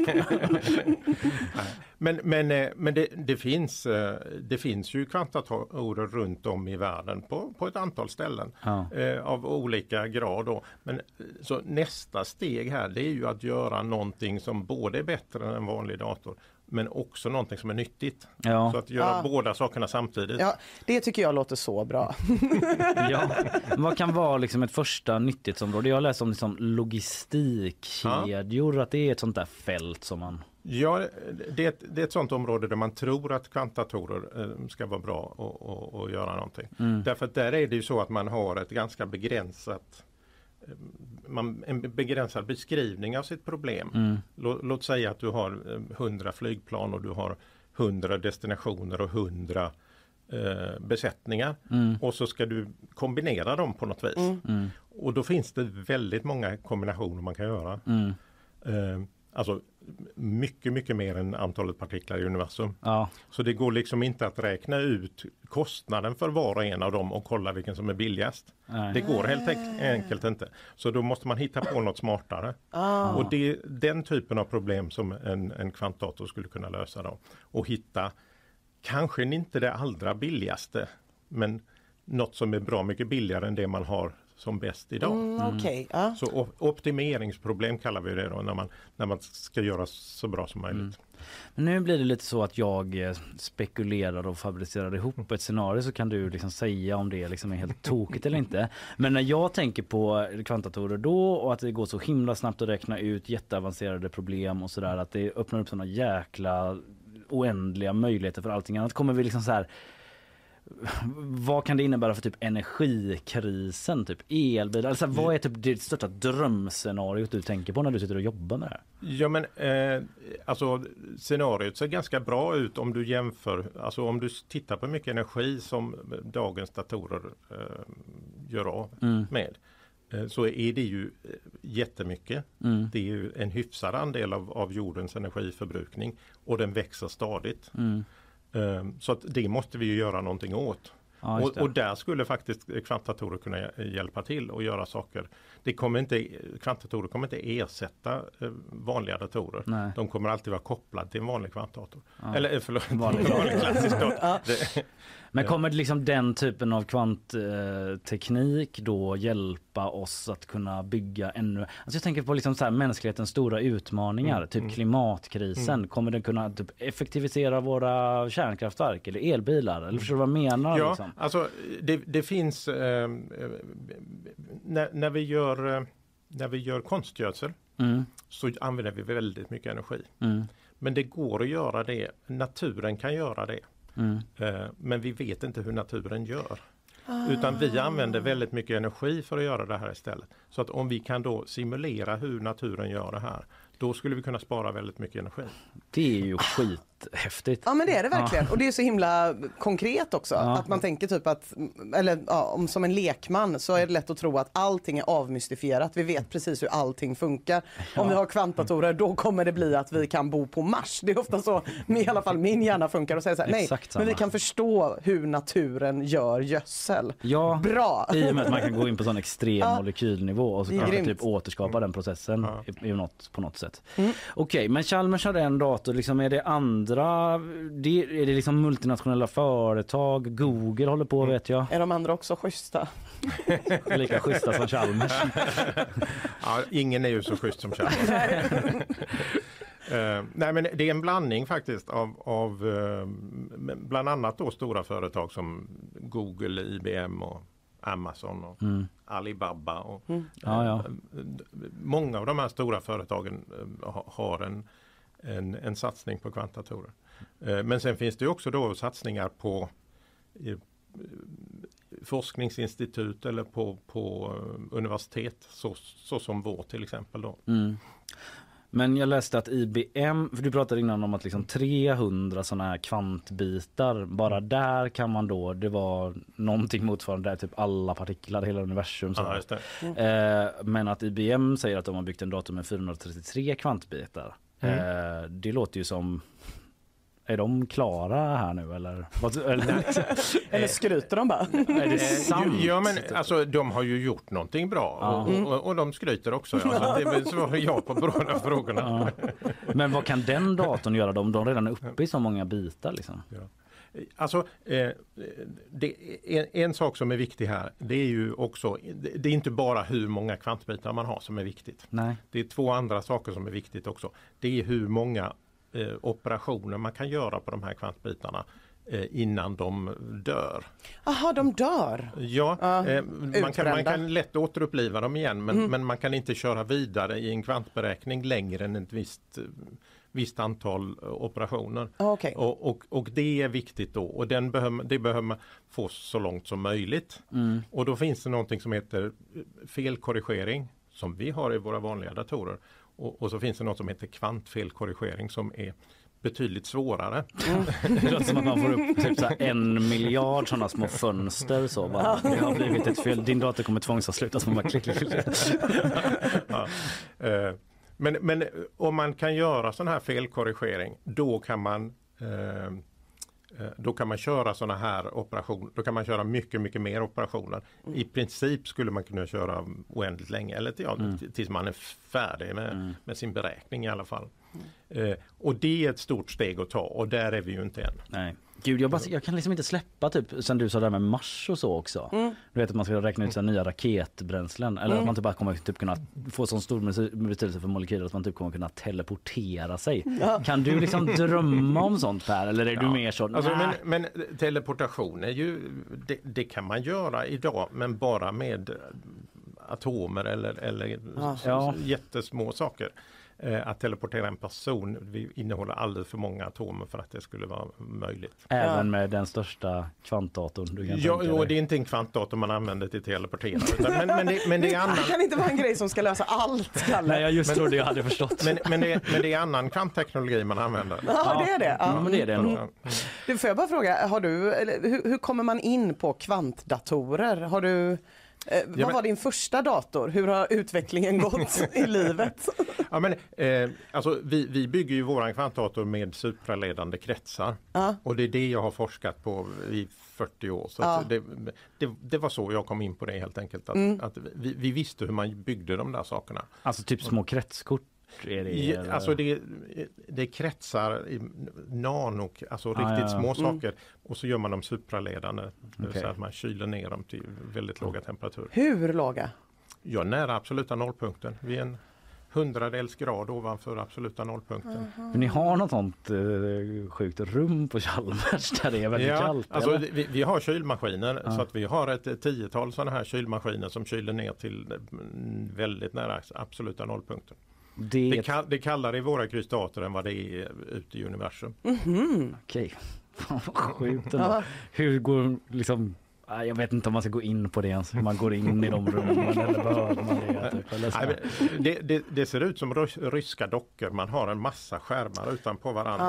men men, eh, men det, det, finns, eh, det finns ju kvantdatorer runt om i världen på, på ett antal ställen Ja. eh, av olika grad. Då. Men, eh, så nästa steg här det är ju att göra någonting som både är bättre än en vanlig dator men också någonting som är nyttigt. Ja. Så att göra Ja. båda sakerna samtidigt. Ja, det tycker jag låter så bra. Ja. Vad kan vara liksom ett första nyttighetsområde? Jag har läst om liksom logistikkedjor, att det är ett sånt där fält som man... Ja, det är, ett, det är ett sånt område där man tror att kvantdatorer eh, ska vara bra och, och, och göra någonting. Mm. Därför att där är det ju så att man har ett ganska begränsat eh, man, en begränsad beskrivning av sitt problem. Mm. Lå, låt säga att du har eh, 100 flygplan och du har 100 destinationer och 100 eh, besättningar. Mm. Och så ska du kombinera dem på något vis. Mm. Och då finns det väldigt många kombinationer man kan göra. Mm. Eh, alltså mycket, mycket mer än antalet partiklar i universum. Ja. Så det går liksom inte att räkna ut kostnaden för var och en av dem och kolla vilken som är billigast. Nej. Det går helt enk- enkelt inte. Så då måste man hitta på något smartare. Ah. Och det är den typen av problem som en, en kvantdator skulle kunna lösa då. Och hitta, kanske inte det allra billigaste, men något som är bra mycket billigare än det man har som bäst idag. Mm, okej, ja. Så op- optimeringsproblem kallar vi det då när man, när man ska göra så bra som möjligt. Men nu blir det lite så att jag eh, spekulerar och fabricerar ihop ett scenario så kan du liksom säga om det liksom är helt tokigt eller inte. Men när jag tänker på kvantdatorer då och att det går så himla snabbt att räkna ut jätteavancerade problem och sådär att det öppnar upp såna jäkla oändliga möjligheter för allting annat. Kommer vi liksom så här vad kan det innebära för typ energikrisen, typ elbilar? Alltså, vad är typ det största drömscenariot du tänker på när du sitter och jobbar med det här? Ja men eh, alltså scenariot ser ganska bra ut om du jämför, alltså om du tittar på hur mycket energi som dagens datorer eh, gör av Mm. med. eh, Så är det ju eh, jättemycket. Mm. Det är ju en hyfsad andel av, av jordens energiförbrukning och den växer stadigt. Mm. Eh, Så att det måste vi ju göra någonting åt. Ja, och, och där skulle faktiskt kvantdatorer kunna hj- hjälpa till och göra saker. Det kommer inte, kvantdatorer kommer inte ersätta eh, vanliga datorer. Nej. De kommer alltid vara kopplade till en vanlig kvantdator. Ja. Eller eh, förlåt, vanlig, vanlig klassisk dator. Ja. Men kommer liksom den typen av kvantteknik då hjälpa oss att kunna bygga ännu... Alltså jag tänker på liksom så här mänsklighetens stora utmaningar, Mm, typ mm. klimatkrisen. Mm. Kommer den kunna typ effektivisera våra kärnkraftverk eller elbilar? Eller förstår du vad jag menar? Ja, liksom? alltså det, det finns eh, eh, när, när, vi gör, eh, när vi gör konstgödsel Mm. så använder vi väldigt mycket energi. Mm. Men det går att göra det. Naturen kan göra det. Mm. Eh, Men vi vet inte hur naturen gör. Ah. Utan vi använder väldigt mycket energi för att göra det här istället. Så att om vi kan då simulera hur naturen gör det här, då skulle vi kunna spara väldigt mycket energi. Det är ju skithäftigt. Ja men det är det verkligen Ja. och det är så himla konkret också. Ja. Att man tänker typ att, eller ja, om som en lekman så är det lätt att tro att allting är avmystifierat. Vi vet precis hur allting funkar. Om vi har kvantdatorer då kommer det bli att vi kan bo på Mars. Det är ofta så i alla fall min hjärna funkar och säger så här, nej men vi kan förstå hur naturen gör gödsel. Ja, Bra! i och med att man kan gå in på sån extrem Ja. molekylnivå och så. Mm. typ återskapa den processen i, i något, på något sätt. Mm. Okej, men Chalmers har en dator. Liksom, är det andra? Det, är det liksom multinationella företag? Google håller på vet jag. Är de andra också schyssta? Lika schyssta som Chalmers. Ja, ingen är ju så schysst som Chalmers. Eh, nej men det är en blandning faktiskt av, av eh, bland annat då stora företag som Google, IBM och Amazon och Mm. Alibaba. Och, Mm. Ja, ja. eh, Många av de här stora företagen eh, ha- har en, en, en satsning på kvantdatorer. Eh, men sen finns det också då satsningar på forskningsinstitut eller på, på universitet så, så som vårt till exempel. Då. Mm. Men jag läste att IBM, för du pratade innan om att liksom 300 sådana här kvantbitar, bara där kan man då, det var någonting motsvarande där, typ alla partiklar i hela universum. Så. Ja, just det. Eh, men att IBM säger att de har byggt en dator med 433 kvantbitar. Mm. Eh, det låter ju som är de klara här nu eller? Eller, Eller skryter de bara? är det sant? Eh, Ja men alltså de har ju gjort någonting bra Ja. och, och, och de skryter också. Ja. Så det är väl svarar jag på båda frågorna. Ja. Men vad kan den datorn göra då om de redan är uppe i så många bitar liksom? Alltså, eh, det, en, en sak som är viktig här det är ju också, det, det är inte bara hur många kvantbitar man har som är viktigt. Nej. Det är två andra saker som är viktigt också. Det är hur många operationer man kan göra på de här kvantbitarna eh, innan de dör. Jaha, de dör? Ja, Ja, eh, man, kan, man kan lätt återuppliva dem igen men, Mm. men man kan inte köra vidare i en kvantberäkning längre än ett visst, eh, visst antal eh, operationer. Ah, okej. Och, och, och det är viktigt då och den behöver, det behöver man få så långt som möjligt. Mm. Och då finns det någonting som heter eh, felkorrigering som vi har i våra vanliga datorer. Och, och så finns det något som heter kvantfelkorrigering som är betydligt svårare. Det låter som att man får upp typ så här en miljard sådana små fönster så bara. Det har blivit ett fel. Din dator kommer tvångsanslutas. Man bara klick, klick, klick. ja. Eh, men, men om man kan göra sån här felkorrigering då kan man eh, då kan man köra såna här operationer. Då kan man köra mycket, mycket mer operationer. I princip skulle man kunna köra oändligt länge eller ja, Mm. tills man är färdig med, med sin beräkning i alla fall. Eh, och det är ett stort steg att ta och där är vi ju inte än. Nej. Gud, jag, bara, jag kan liksom inte släppa typ sen du sa det där med Mars och så också. Mm. Du vet att man ska räkna ut här nya raketbränslen eller Mm. att man typ bara kommer typ kunna få sån stor bety- betydelse för molekyler att man typ kommer kunna teleportera sig. Ja. Kan du liksom drömma om sånt Per eller är du Ja. mer så? Alltså, men, men teleportation är ju, det, det kan man göra idag men bara med atomer eller, eller Ja. jättesmå saker. Eh, att teleportera en person vi innehåller alldeles för många atomer för att det skulle vara möjligt. Även med den största kvantdatorn du kan Ja, tänka dig. det är inte en kvantdator man använder till teleportera. Utan, men, men, det, men det är annan... Det kan inte vara en grej som ska lösa allt, Kalle. Nej, jag just Men- trodde jag hade förstått. Men, men, det, men det är annan kvantteknologi man använder. Ja, det är det. Ja. Men det är det ändå. Mm. Du, får jag bara fråga, har du, eller, hur, hur kommer man in på kvantdatorer? Har du, eh, vad men- var din första dator? Hur har utvecklingen gått i livet? Ja, men, eh, alltså, vi, vi bygger ju våran kvantdator med supraledande kretsar. Ja. Och det är det jag har forskat på i 40 år. Så Ja. att det, det, det var så jag kom in på det helt enkelt. Att, Mm. att vi, vi visste hur man byggde de där sakerna. Alltså typ små kretskort Är det, Ja, alltså det, det kretsar i nano, alltså Ah, riktigt ja. små Mm. saker och så gör man dem supraledande. Det vill Okej. säga att man kyler ner dem till väldigt låga temperaturer. Hur låga? Ja, nära absoluta nollpunkten. Vid en hundradels grad ovanför absoluta nollpunkten. Men ni har något sånt eh, sjukt rum på Chalmers där det är väldigt Ja, kallt? alltså, vi, vi har kylmaskiner Ja. så att vi har ett ett tiotal sådana här kylmaskiner som kyler ner till mm, väldigt nära absoluta nollpunkten. Det, Det, kall, det är kallare i våra krystater än vad det är ute i universum. Mhm. Okej, Fan, vad sjukt ändå. Hur går liksom Jag vet inte om man ska gå in på det ens, hur man går in i de rummen eller behöver man det? Typ, eller så. Nej, det, det, det ser ut som rys- ryska dockor. Man har en massa skärmar utanpå varandra.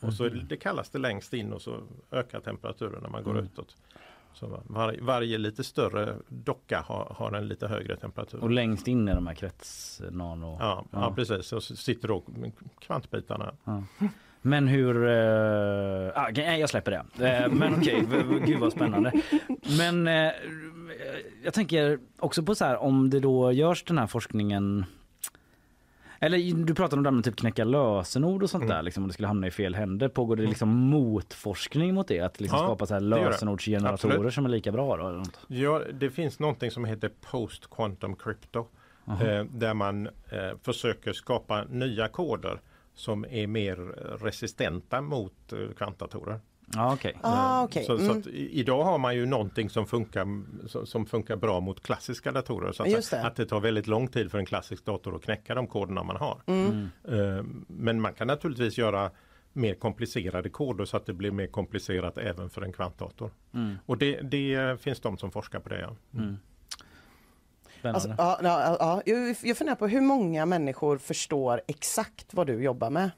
Ah. Och så det kallas det längst in och så ökar temperaturen när man går Mm. utåt. Så var, varje lite större docka har, har en lite högre temperatur. Och längst in i de här kretsnano... Ja, ja. precis. Och så sitter då kvantbitarna. Ja. Men hur... Uh, ah, jag släpper det. Eh, men okej, v- gud vad spännande. Men eh, jag tänker också på så här om det då görs den här forskningen eller du pratade om det här med typ knäcka lösenord och sånt Mm. där, liksom, om det skulle hamna i fel händer. Pågår det liksom motforskning mot det? Att liksom Ja, skapa så här lösenordsgeneratorer Absolut. som är lika bra? Då? Ja, det finns någonting som heter Post Quantum Crypto. Eh, där man eh, försöker skapa nya koder som är mer resistenta mot eh, kvantdatorer. Ja, okej. Ah, Eh, okej. Så, så Mm. att idag har man ju någonting som funkar, som, funkar bra mot klassiska datorer. Så att, det. att det tar väldigt lång tid för en klassisk dator att knäcka de koderna man har. Mm. Eh, Men man kan naturligtvis göra mer komplicerade koder så att det blir mer komplicerat även för en kvantdator. Mm. Och det, det finns de som forskar på det. Ja. Mm. Spännande. Alltså, ja, ja, ja, jag, jag funderar på hur många människor förstår exakt vad du jobbar med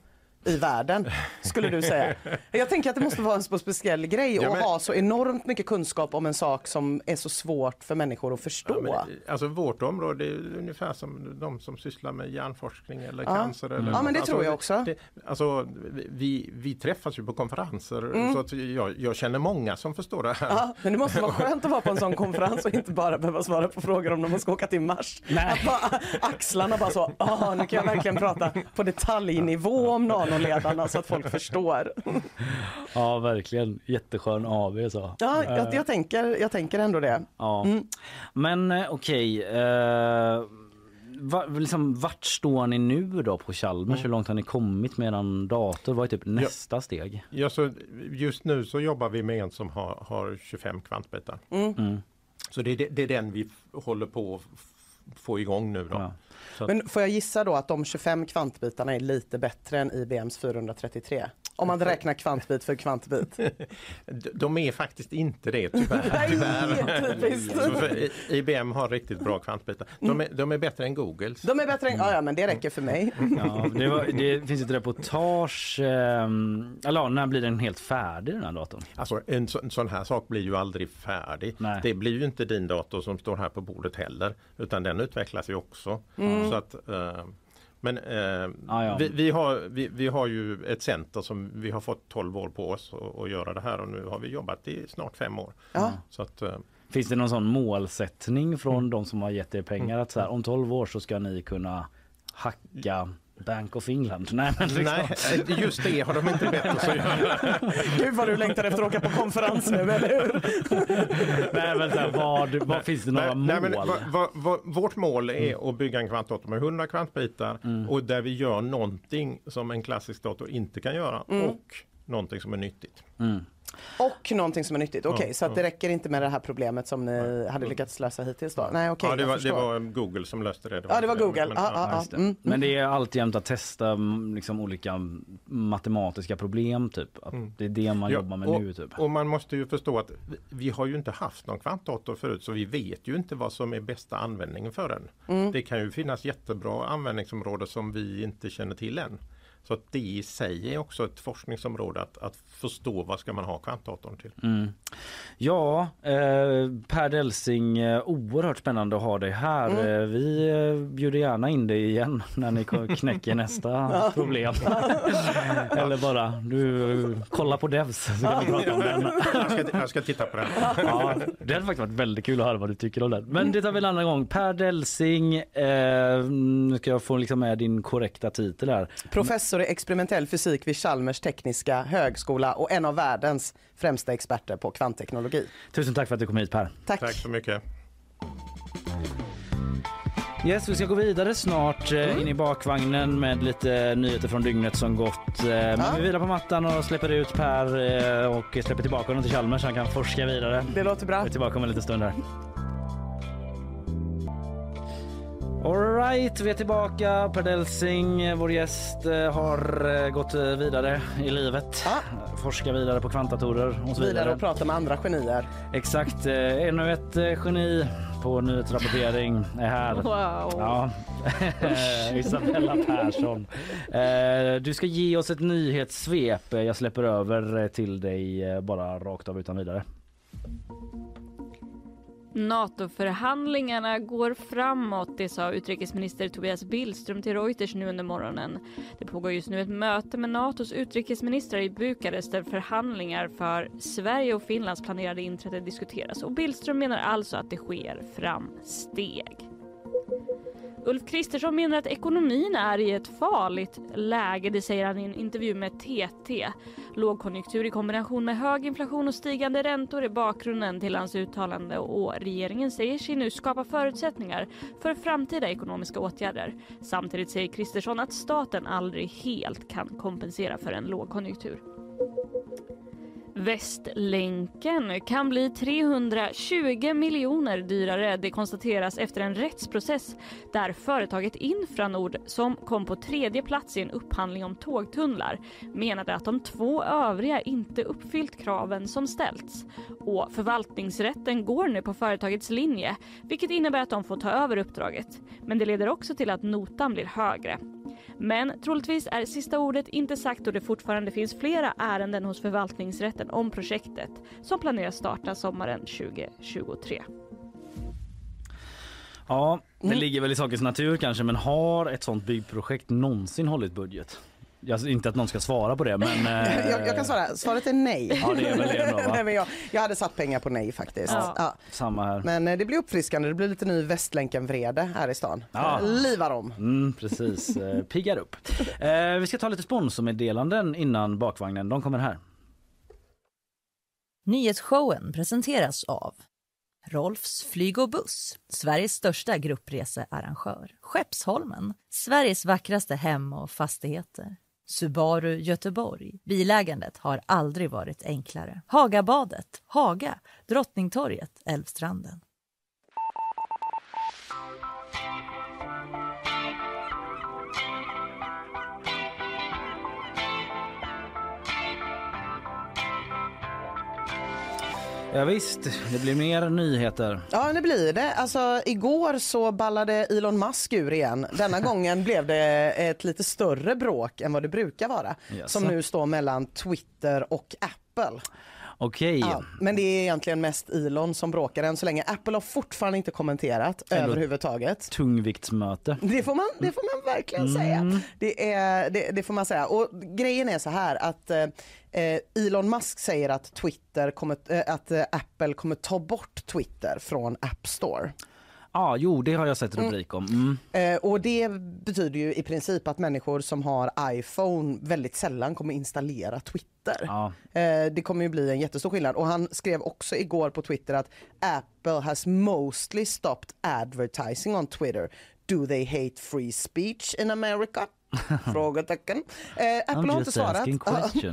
i världen, skulle du säga? Jag tänker att det måste vara en speciell grej Ja, att men- ha så enormt mycket kunskap om en sak som är så svårt för människor att förstå. Ja, men, alltså vårt område är ungefär som de som sysslar med hjärnforskning eller Ja. cancer. Mm. Eller Ja, men det alltså, tror jag också. Det, alltså, vi, vi träffas ju på konferenser Mm. så att jag, jag känner många som förstår det här. Ja, men det måste vara skönt att vara på en sån konferens och inte bara behöva svara på frågor om när man ska åka till Mars. Att bara, axlarna bara så, nu kan jag verkligen prata på detaljnivå om nanoledarna så att folk förstår. Ja, verkligen. Jätteskön AV så. Ja, jag, Eh, jag, tänker, jag tänker ändå det. Ja. Mm. Men eh, okej. eh, va, liksom, vart står ni nu då på Chalmers? Mm. Hur långt har ni kommit med er dator? Vad är typ nästa steg? Ja, så just nu så jobbar vi med en som har, har 25 kvantbitar. Mm. Så det är, det, det är den vi håller på få igång nu. Då. Att- Men får jag gissa då att de 25 kvantbitarna är lite bättre än IBMs 433? Om man räknar kvantbit för kvantbit. De är faktiskt inte det tyvärr. Nej, IBM har riktigt bra kvantbitar. De är, de är bättre än Googles. De är bättre än, ja, ja men det räcker för mig. Ja, det, var, det finns ett reportage. ehm, eller när blir den helt färdig den här datorn? Alltså en, så, en sån här sak blir ju aldrig färdig. Nej. Det blir ju inte din dator som står här på bordet heller. Utan den utvecklas ju också. Mm. Så att, eh, men eh, Ah, ja. vi, vi, har, vi, vi har ju ett center som vi har fått 12 år på oss att, att göra det här och nu har vi jobbat i snart fem år. Ja. Så att, eh, Finns det någon sån målsättning från Mm. de som har gett er pengar att så här, om 12 år så ska ni kunna hacka Bank of England? Nej, men liksom. Nej, just det har de inte bett oss att göra. Gud vad du längtar efter att åka på konferens nu, eller hur? Nej, men här, vad, vad finns det några Nej, mål? men, va, va, va, vårt mål är att bygga en kvantdator med 100 kvantbitar och där vi gör någonting som en klassisk dator inte kan göra Mm. och någonting som är nyttigt. Mm. Och någonting som är nyttigt. Okej, Ja, så att det ja. räcker inte med det här problemet som ni hade lyckats lösa hittills då? Nej, okej, ja, det, var, det var Google som löste det. Ja, det var Google. Men, ja, ja. Just det. Mm, Men det är alltjämt att testa mm, liksom, olika matematiska problem typ. Att Det är det man Ja, jobbar med och, nu typ. Och man måste ju förstå att vi, vi har ju inte haft någon kvantdator förut så vi vet ju inte vad som är bästa användningen för den. Mm. Det kan ju finnas jättebra användningsområden som vi inte känner till än. Så att det i sig är också ett forskningsområde att, att förstå vad ska man ha kvantdatorn till. Mm. Ja, eh, Per Delsing, eh, oerhört spännande att ha dig här. Mm. Eh, vi eh, bjuder gärna in dig igen när ni knäcker nästa problem. Eller bara du kolla på Devs så kan vi prata om den. Jag ska, jag ska titta på den. Ja, det hade faktiskt varit väldigt kul att höra vad du tycker om den. Men det tar vi en annan gång. Per Delsing, eh, nu ska jag få liksom med din korrekta titel här. Professor i experimentell fysik vid Chalmers tekniska högskola och en av världens främsta experter på kvantteknologi. Tusen tack för att du kom hit Per. Tack. Tack så mycket. Yes, vi ska gå vidare snart eh, in i bakvagnen med lite nyheter från dygnet som gått. Eh, men vi vilar på mattan och släpper ut Per eh, och släpper tillbaka honom till Chalmers så han kan forska vidare. Det låter bra. Vi är tillbaka om en liten stund här. Alright, vi är tillbaka. Per Delsing, vår gäst, eh, har eh, gått eh, vidare i livet. Forskar vidare på kvantdatorer och så Vidare vidare. och prata med andra genier. Exakt, ännu ett geni på nyhetsrapportering är här. Wow. Ja. Isabella Persson. Du ska ge oss ett nyhetssvep. Jag släpper över till dig bara rakt av utan vidare. NATO-förhandlingarna går framåt, det sa utrikesminister Tobias Billström till Reuters nu under morgonen. Det pågår just nu ett möte med NATOs utrikesministrar i Bukarest där förhandlingar för Sverige och Finlands planerade inträde diskuteras och Billström menar alltså att det sker framsteg. Ulf Kristersson menar att ekonomin är i ett farligt läge, det säger han i en intervju med TT. Lågkonjunktur i kombination med hög inflation och stigande räntor är bakgrunden till hans uttalande och regeringen säger sig nu skapa förutsättningar för framtida ekonomiska åtgärder. Samtidigt säger Kristersson att staten aldrig helt kan kompensera för en lågkonjunktur. Västlänken kan bli 320 miljoner dyrare. Det konstateras efter en rättsprocess där företaget Infranord, som kom på tredje plats i en upphandling om tågtunnlar, menade att de två övriga inte uppfyllt kraven som ställts. Och förvaltningsrätten går nu på företagets linje, vilket innebär att de får ta över uppdraget. Men det leder också till att notan blir högre. Men troligtvis är sista ordet inte sagt och det fortfarande finns flera ärenden hos förvaltningsrätten om projektet som planeras starta sommaren 2023. Ja, det Mm. ligger väl i sakens natur kanske, men har ett sånt byggprojekt någonsin hållit budget? Jag, inte att någon ska svara på det, men... eh, Jag, jag kan svara, svaret är nej. Ja, det är väl det ändå, va? nej men jag, jag hade satt pengar på nej faktiskt. Ja. Ja. Samma här. Men eh, det blir uppfriskande, det blir lite ny Västlänken-vrede här i stan. Ja. Eh, Livar om. Mm, precis, eh, piggar upp. Eh, vi ska ta lite sponsormeddelanden innan bakvagnen. De kommer här. Nyhetsshowen presenteras av Rolfs flyg och buss, Sveriges största gruppresearrangör. Skeppsholmen, Sveriges vackraste hem och fastigheter. Subaru Göteborg. Bilägandet har aldrig varit enklare. Hagabadet, Haga, Drottningtorget, Älvstranden. Ja, visst, det blir mer nyheter. Ja, det blir det. Alltså, igår så ballade Elon Musk ur igen. Denna gången blev det ett lite större bråk än vad det brukar vara. Jaså? Som nu står mellan Twitter och Apple. Okej. Ja, men det är egentligen mest Elon som bråkar än så länge. Apple har fortfarande inte kommenterat Ändå överhuvudtaget. Tungviktsmöte. Det får man, det får man verkligen Mm. säga. Det, är, det, det får man säga. Och grejen är så här att eh, Elon Musk säger att, Twitter kommer, eh, att eh, Apple kommer ta bort Twitter från App Store. Ja, jo, det har jag sett rubrik om. Mm. Eh, och det betyder ju i princip att människor som har iPhone väldigt sällan kommer installera Twitter. Ja. Eh, det kommer ju bli en jättestor skillnad. Och han skrev också igår på Twitter att Apple has mostly stopped advertising on Twitter. Do they hate free speech in America? Frågetecken. Eh, Apple har inte svarat.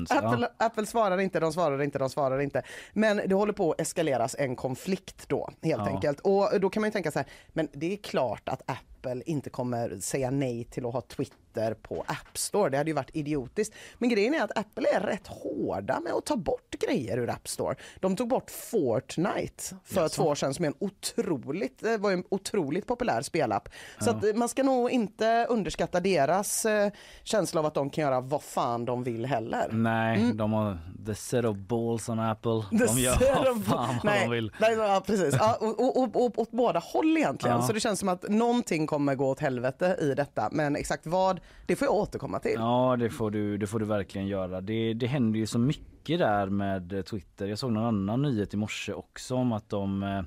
Apple, Apple svarar inte, de svarar inte, de svarar inte. Men det håller på att eskaleras en konflikt då helt Ja. enkelt. Och då kan man ju tänka så här, men det är klart att Apple inte kommer säga nej till att ha Twitter på App Store. Det hade ju varit idiotiskt. Men grejen är att Apple är rätt hårda med att ta bort grejer ur App Store. De tog bort Fortnite för Jaså? två år sedan som är en otroligt, eh, var en otroligt populär spelapp. Så Ja. att eh, man ska nog inte underskatta deras eh, känsla av att de kan göra vad fan de vill heller. Nej, de har the set of balls on Apple. Mm. The de gör vad fan vad nej, de vill. Nej, ja, precis. Ja, och, och, och, och åt båda håll egentligen. Ja. Så det känns som att någonting kommer gå åt helvete i detta. Men exakt vad, det får jag återkomma till. Ja det får du, det får du verkligen göra. Det, det händer ju så mycket där med eh, Twitter. Jag såg någon annan nyhet i morse också om att de eh,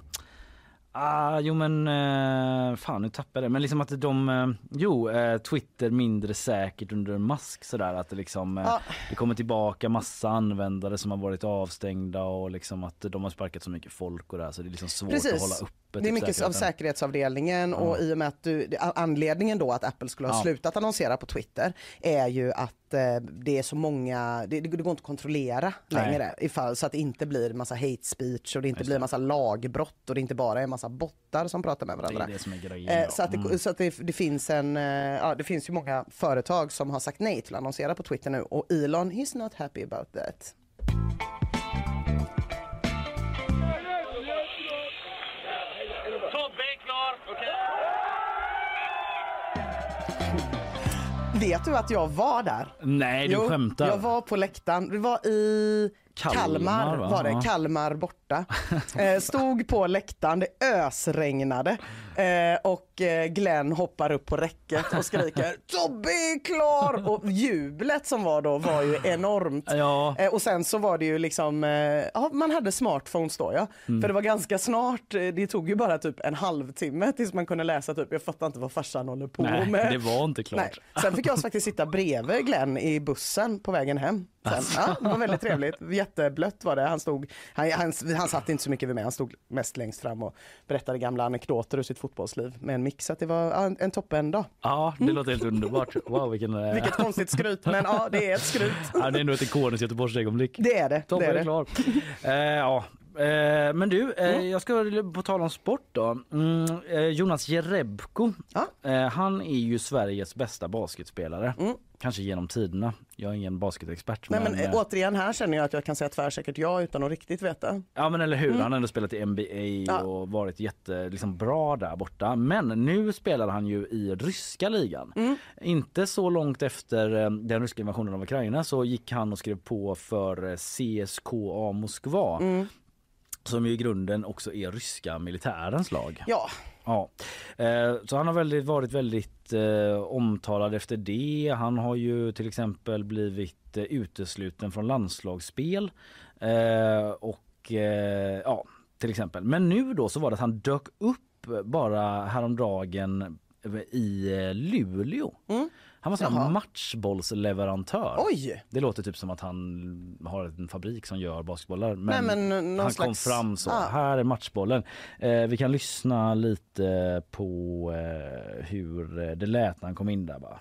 Ah, jo men eh, fan nu tappade jag det. Men liksom att de, eh, jo eh, Twitter mindre säkert under mask sådär att det liksom Ja. det kommer tillbaka massa användare som har varit avstängda och liksom att de har sparkat så mycket folk och det här så det är liksom svårt att hålla Precis. uppe Det är mycket av säkerheten. säkerhetsavdelningen och i och med att du, anledningen då att Apple skulle ha Ja. slutat annonsera på Twitter är ju att eh, det är så många, det, det går inte att kontrollera Nej. längre ifall, så att det inte blir massa hate speech och det inte blir massa lagbrott och det inte bara är massa bottar som pratar med varandra. Det är det som är grejen. Eh, ja. Så att, det, Mm. så att det, det, finns en, eh, ja, det finns ju många företag som har sagt nej till att annonsera på Twitter nu och Elon, he's not happy about that. Tobbe är klar. Vet du att jag var där? Nej du Jo, skämtar. Jag var på läktaren, det var i Kalmar, Kalmar, va? var det. Kalmar borta. Eh, stod på läktaren, det ösregnade eh, och eh, Glenn hoppar upp på räcket och skriker Tobbe är klar! Och jublet som var då var ju enormt. Ja. Eh, och sen så var det ju liksom, eh, ja man hade smartphones då ja. Mm. För det var ganska snart, det tog ju bara typ en halvtimme tills man kunde läsa typ, jag fattar inte vad farsan håller på Nej, med. det var inte klart. Nej. Sen fick jag faktiskt sitta bredvid Glenn i bussen på vägen hem. Sen, ja, det var väldigt trevligt. Jätteblött var det. Han, stod, han, han, han satt inte så mycket vid mig, han stod mest längst fram och berättade gamla anekdoter ur sitt fotbollsliv med en mix. Så det var en, en toppen dag. Ja, det låter helt underbart. Wow, vilken... eh, Vilket konstigt skryt, men ja, det är ett skryt. Ja, det är nog ett ikoniskt Göteborgsögonblick. Det är det. Tobbe det, är är det. klar. eh, ja. Eh, men du, eh, jag ska på tal om sport då. Mm, Jonas Jerebko, eh, han är ju Sveriges bästa basketspelare. Kanske genom tiderna. Jag är ingen basketexpert. Nej, men, men, eh, eh, återigen här känner jag att jag kan säga tvärsäkert ja utan att riktigt veta. Ja men eller hur, Mm. han har ändå spelat i NBA Ja. och varit jätte, liksom, bra där borta. Men nu spelar han ju i ryska ligan. Mm. Inte så långt efter eh, den ryska invasionen av Ukraina så gick han och skrev på för CSKA Moskva. Mm. Som ju i grunden också är ryska militärens lag. Ja. Ja, eh, så han har väldigt, varit väldigt eh, omtalad efter det. Han har ju till exempel blivit eh, utesluten från landslagsspel. Eh, och eh, ja, till exempel. Men nu då så var det att han dök upp bara häromdagen i eh, Luleå. Luleå. Han var sån här Jaha. matchbollsleverantör. Oj! Det låter typ som att han har en fabrik som gör basketbollar. Men, Nej, men någon han kom slags- fram så. Ah. Här är matchbollen. Eh, vi kan lyssna lite på eh, hur eh, det lät när han kom in där bara.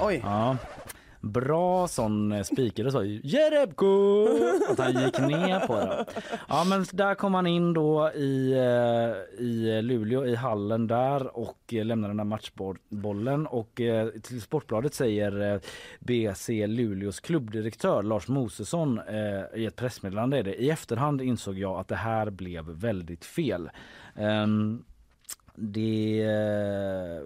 Oj. Ja. Bra sån eh, speaker och sa Jerebko! Att han gick ner på den. Ja men där kom han in då i, eh, i Luleå i hallen där och lämnade den där matchbollen och eh, till Sportbladet säger BC Luleås klubbdirektör Lars Mosesson i ett pressmeddelande är det. I efterhand insåg jag att det här blev väldigt fel. Um, det, eh,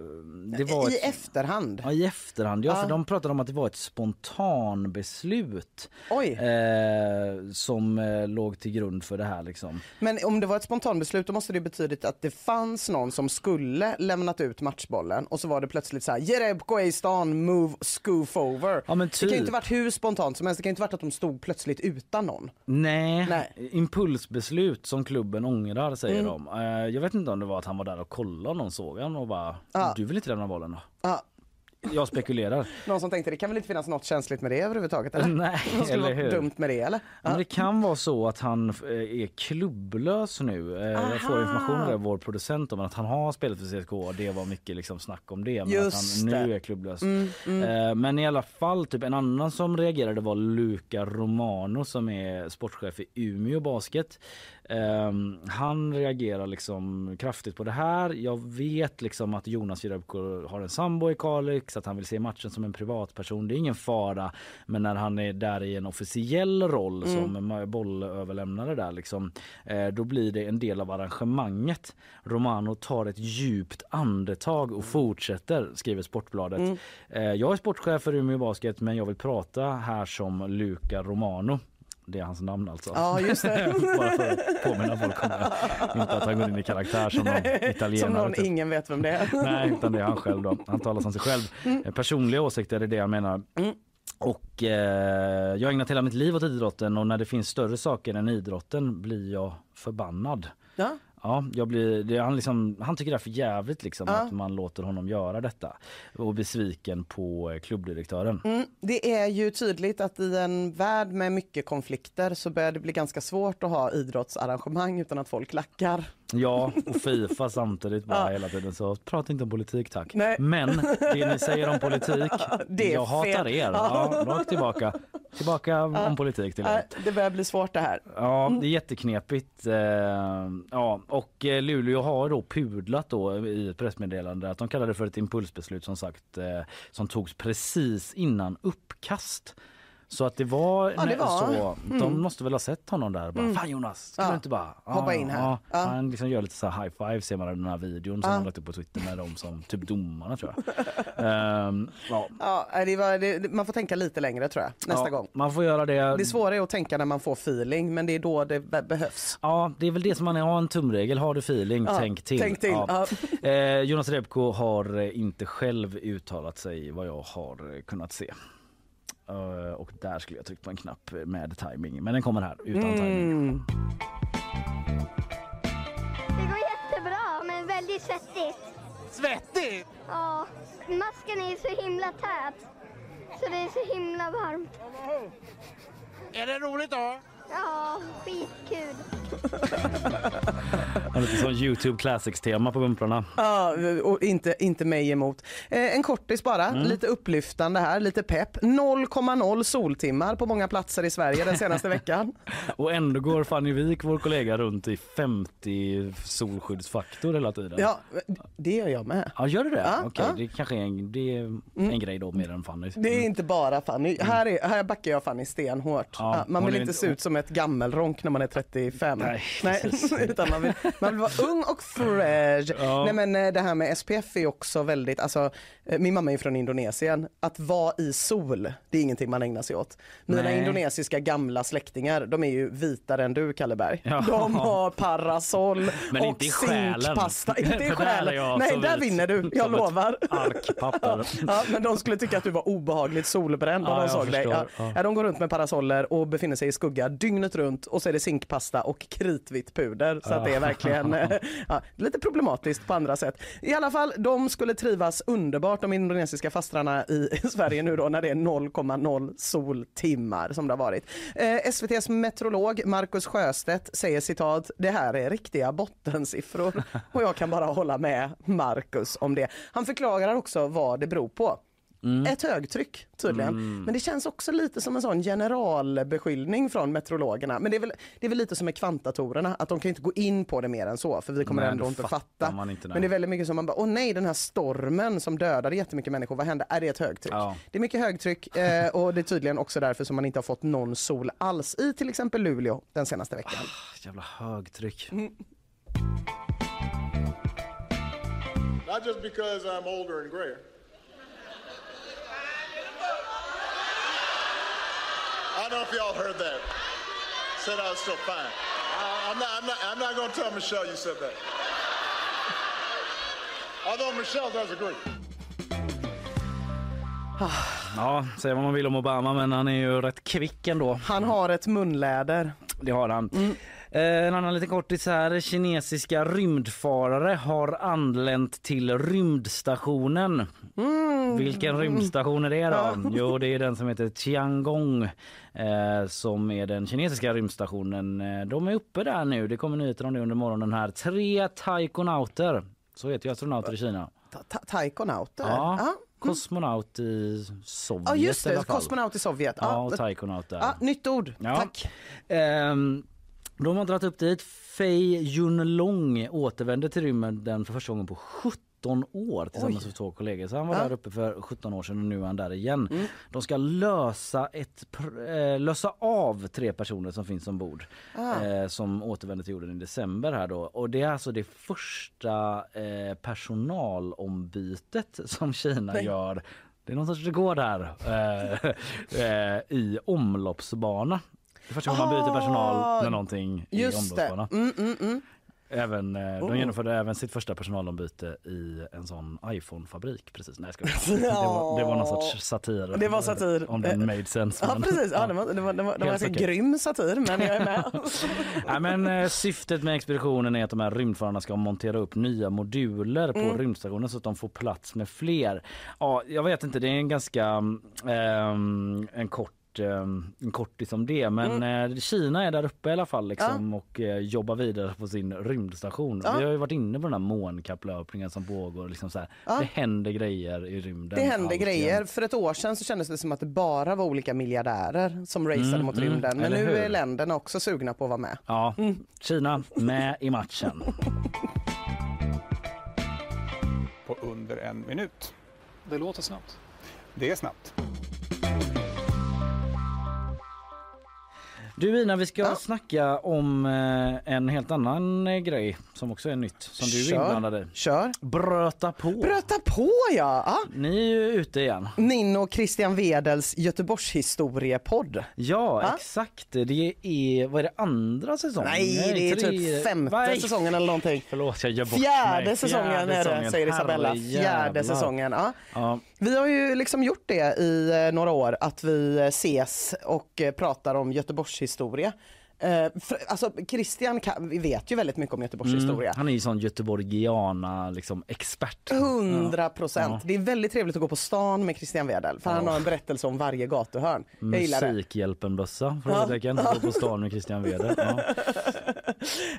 det var I ett- efterhand? Ja, i efterhand. Ja, Ja. för de pratade om att det var ett spontanbeslut eh, som eh, låg till grund för det här. Liksom. Men om det var ett spontanbeslut då måste det betydit att det fanns någon som skulle lämnat ut matchbollen och så var det plötsligt så här Jerebko är i stan, move, scoof over. Ja, men Det kan ju typ. inte varit hur spontant som helst, det kan ju inte varit att de stod plötsligt utan någon. Nej, impulsbeslut som klubben ångrar säger Mm. de. Eh, jag vet inte om det var att han var där och kollade och någon såg han och bara Ja. du vill inte lämna bollen då? Ja. Jag spekulerar. Någon som tänkte det kan väl inte finnas något känsligt med det överhuvudtaget? Eller? Nej, skulle eller hur? dumt med det eller? Men det kan vara så att han eh, är klubblös nu. Eh, Jag får information av vår producent om att han har spelat för CSKA. Det var mycket liksom snack om det. Men Just att han nu det. är klubblös. Mm, mm. Eh, Men i alla fall, typ en annan som reagerade var Luca Romano som är sportchef i Umeå Basket. Eh, han reagerar liksom kraftigt på det här. Jag vet liksom att Jonas Jerebko har en sambo i Kalix X att han vill se matchen som en privatperson. Det är ingen fara. Men när han är där i en officiell roll Mm. som bollöverlämnare där liksom, eh, då blir det en del av arrangemanget. Romano tar ett djupt andetag och fortsätter, skriver Sportbladet. Mm. Eh, jag är sportchef för Umeå Basket men jag vill prata här som Luca Romano. Det är hans namn alltså. Ja, just det. Bara för att påminna folk om det. Inte att han går in i karaktär som någon italienare. Som någon typ. ingen vet vem det är. Nej, utan det är han själv då. Han talar som sig själv. Mm. Eh, Personliga åsikter är det jag menar. Och eh, jag har ägnat hela mitt liv åt idrotten och när det finns större saker än idrotten blir jag förbannad. Ja. Ja, jag blir, det, han, liksom, han tycker det är för jävligt liksom, Ja. att man låter honom göra detta. Och besviken på eh, klubbdirektören. Mm, det är ju tydligt att i en värld med mycket konflikter så börjar det bli ganska svårt att ha idrottsarrangemang utan att folk lackar. Ja, och Fifa samtidigt bara Ja. hela tiden så prata inte om politik tack. Nej. Men det ni säger om politik, Det jag hatar fel. er. Ja. Ja, rakt tillbaka. Tillbaka om politik till er. Det börjar bli svårt det här. Ja, det är jätteknepigt. Eh, ja, och eh, Luleå har då pudlat då i ett pressmeddelande att de kallar det för ett impulsbeslut som sagt eh, som togs precis innan uppkast. Så att det var, Ja, det var. så. De Mm. måste väl ha sett honom där. Bara, Mm. Fan Jonas, ska Ja. du inte bara Hoppa in här. Ja. Ja. Han liksom gör lite så high five ser man i den här videon som han lagt upp på Twitter med dem som typ domarna tror jag. Ehm, ja. Ja, det var, det, man får tänka lite längre tror jag nästa gång. Man får göra det. Det svåra är att tänka när man får feeling men det är då det be- behövs. Ja, det är väl det som man har en tumregel. Har du feeling, tänk till. tänk till. Eh, Jonas Rebko har eh, inte själv uttalat sig vad jag har eh, kunnat se. Eh, och där skulle jag tryckt på en knapp med timing. Men den kommer här utan Mm. timing. Det går jättebra, men väldigt svettigt. Svettigt? Ja, masken är så himla tät. Så det är så himla varmt. Är det roligt då? Ja, skitkul. Lite sån Youtube Classics-tema på bumprarna. Ja, och inte, inte mig emot. Eh, en kortis bara, Mm. lite upplyftande här, lite pepp. 0,0 soltimmar på många platser i Sverige den senaste veckan. Och ändå går Fanny Wik, vår kollega, runt i 50 solskyddsfaktor hela tiden. Ja, det gör jag med. Ja, gör du det? Ja, Okej, ja. det kanske är en, det är en grej då mer än Fanny. Det är inte bara Fanny. Här, är, här backar jag Fanny stenhårt. Ja, Ja, man vill inte- se ut som ett gammelronk när man är 35. Nej, Nej utan man vill, man vill vara ung och fresh. Ja. Nej men eh, det här med SPF är också väldigt, alltså eh, min mamma är från Indonesien. Att vara i sol, det är ingenting man ägnar sig åt. Mina Nej. indonesiska gamla släktingar, de är ju vitare än du Kalleberg. Ja. De har parasoll Men och inte i zinkpasta. Inte i själen. Nej, där vinner du, jag lovar. Arkpapper. Ja, men de skulle tycka att du var obehagligt solbränd om Ja, de såg dig. Ja, de går runt med parasoller och befinner sig i skugga dygnet runt och så är det zinkpasta och kritvitt puder. Så det är verkligen eh, ja, lite problematiskt på andra sätt. I alla fall, de skulle trivas underbart de indonesiska fastrarna i Sverige nu då när det är 0,0 soltimmar som det har varit. Eh, SVTs meteorolog Markus Sjöstedt säger citat, det här är riktiga bottensiffror och jag kan bara hålla med Markus om det. Han förklarar också vad det beror på. Ett högtryck tydligen. Mm. Men det känns också lite som en sån generalbeskyllning från meteorologerna. Men det är, väl, det är väl lite som med kvantatorerna, att de kan inte gå in på det mer än så för vi kommer Nej, ändå då inte fatta. inte. Men det är väldigt mycket som man bara, åh nej den här stormen som dödade jättemycket människor, vad hände? Är det ett högtryck? Ja. Det är mycket högtryck eh, och det är tydligen också därför som man inte har fått någon sol alls i till exempel Luleå den senaste veckan. Jävla högtryck. Not just because I'm older and grayer. I don't know if y'all heard that. Said I was so fine. I, I'm not. I'm not. I'm not going to tell Michelle you said that. Although Michelle does agree. Ja, säga vad man vill om Obama men han är ju rätt kvick ändå. Han har ett munläder. Det har han. Eh, En annan liten kortis här. Kinesiska rymdfarare har anlänt till rymdstationen. Vilken rymdstation är det då? Jo, det är den som heter Tiangong eh, som är den kinesiska rymdstationen. Eh, De är uppe där nu. Det kommer nyheter om det under morgonen här. Tre taikonauter. Så heter ju astronauter i Kina. Ta- ta- Taikonauter? Ja. Ja. Kosmonaut i Sovjet Ja just det, kosmonaut i Sovjet. Ja, Ja, och taikonaut där. nytt ord, Ja. tack. Ehm, de har dragit upp dit. Fei Junlong återvände till rymden för första gången på 70 17 år tillsammans Oj. med två kollegor. Så han var Ja. där uppe för 17 år sedan och nu är han där igen. Mm. De ska lösa, ett, eh, lösa av tre personer som finns ombord Ah. eh, som återvänder till jorden i december här då. Och det är alltså det första eh, personalombytet som Kina Nej. gör. Det är någon sorts rekord här eh, eh, i omloppsbana. Det är första gången man byter personal med någonting i Just det. omloppsbana. Mm, mm, mm. Även, eh, de Oh. genomförde även sitt första personalombyte i en sån iPhone-fabrik precis. Nej, jag skojar. det, var, det var någon sorts satir. Det var satir. Om den made sense. Ja precis, ja, det var, det var, det var, det var en grym satir men jag är med. Nej, men, eh, syftet med expeditionen är att de här rymdfararna ska montera upp nya moduler på Mm. rymdstationen så att de får plats med fler. Ja, jag vet inte, det är en ganska ehm, en kort ehm, en kortis om det men eh, Kina är där uppe i alla fall liksom, och eh, jobbar vidare på sin rymdstation. Ja. Vi har ju varit inne på den här månkapplöpningen som pågår. Liksom så här. Ja. Det händer grejer i rymden. Det hände alltjämt. grejer. För ett år sedan så kändes det som att det bara var olika miljardärer som raceade Mm, mot mm, rymden. Men nu hur? är länderna också sugna på att vara med. Ja, Kina med i matchen. på under en minut. Det låter snabbt. Det är snabbt. Du Ina, vi ska snacka om eh, en helt annan eh, grej som också är nytt som du är Kör. inblandad i. Kör. Bröta på. Bröta på ja! ja. Ni är ju ute igen. Min och Christian Wedels Göteborgshistoriepodd. Ja, Ja. exakt. Det är, vad är det, andra säsongen? Nej, det är tre- typ femte Nej, säsongen eller någonting. Förlåt, jag gör bort Fjärde mig. säsongen är det, säsongen. säger Isabella. Fjärde jävlar. säsongen. Ja. Ja. Vi har ju liksom gjort det i eh, några år, att vi ses och pratar om historia. Eh, för, alltså Christian kan, vet ju väldigt mycket om Göteborgs Mm, historia. han är ju sån göteborgiana liksom expert. 100 procent. Ja. Det är väldigt trevligt att gå på stan med Christian Wedel för han Ja. har en berättelse om varje gatuhörn. Jag gillar det. Musikhjälpen-bössa? Frågetecken. Gå på stan med Christian Weder. Ja.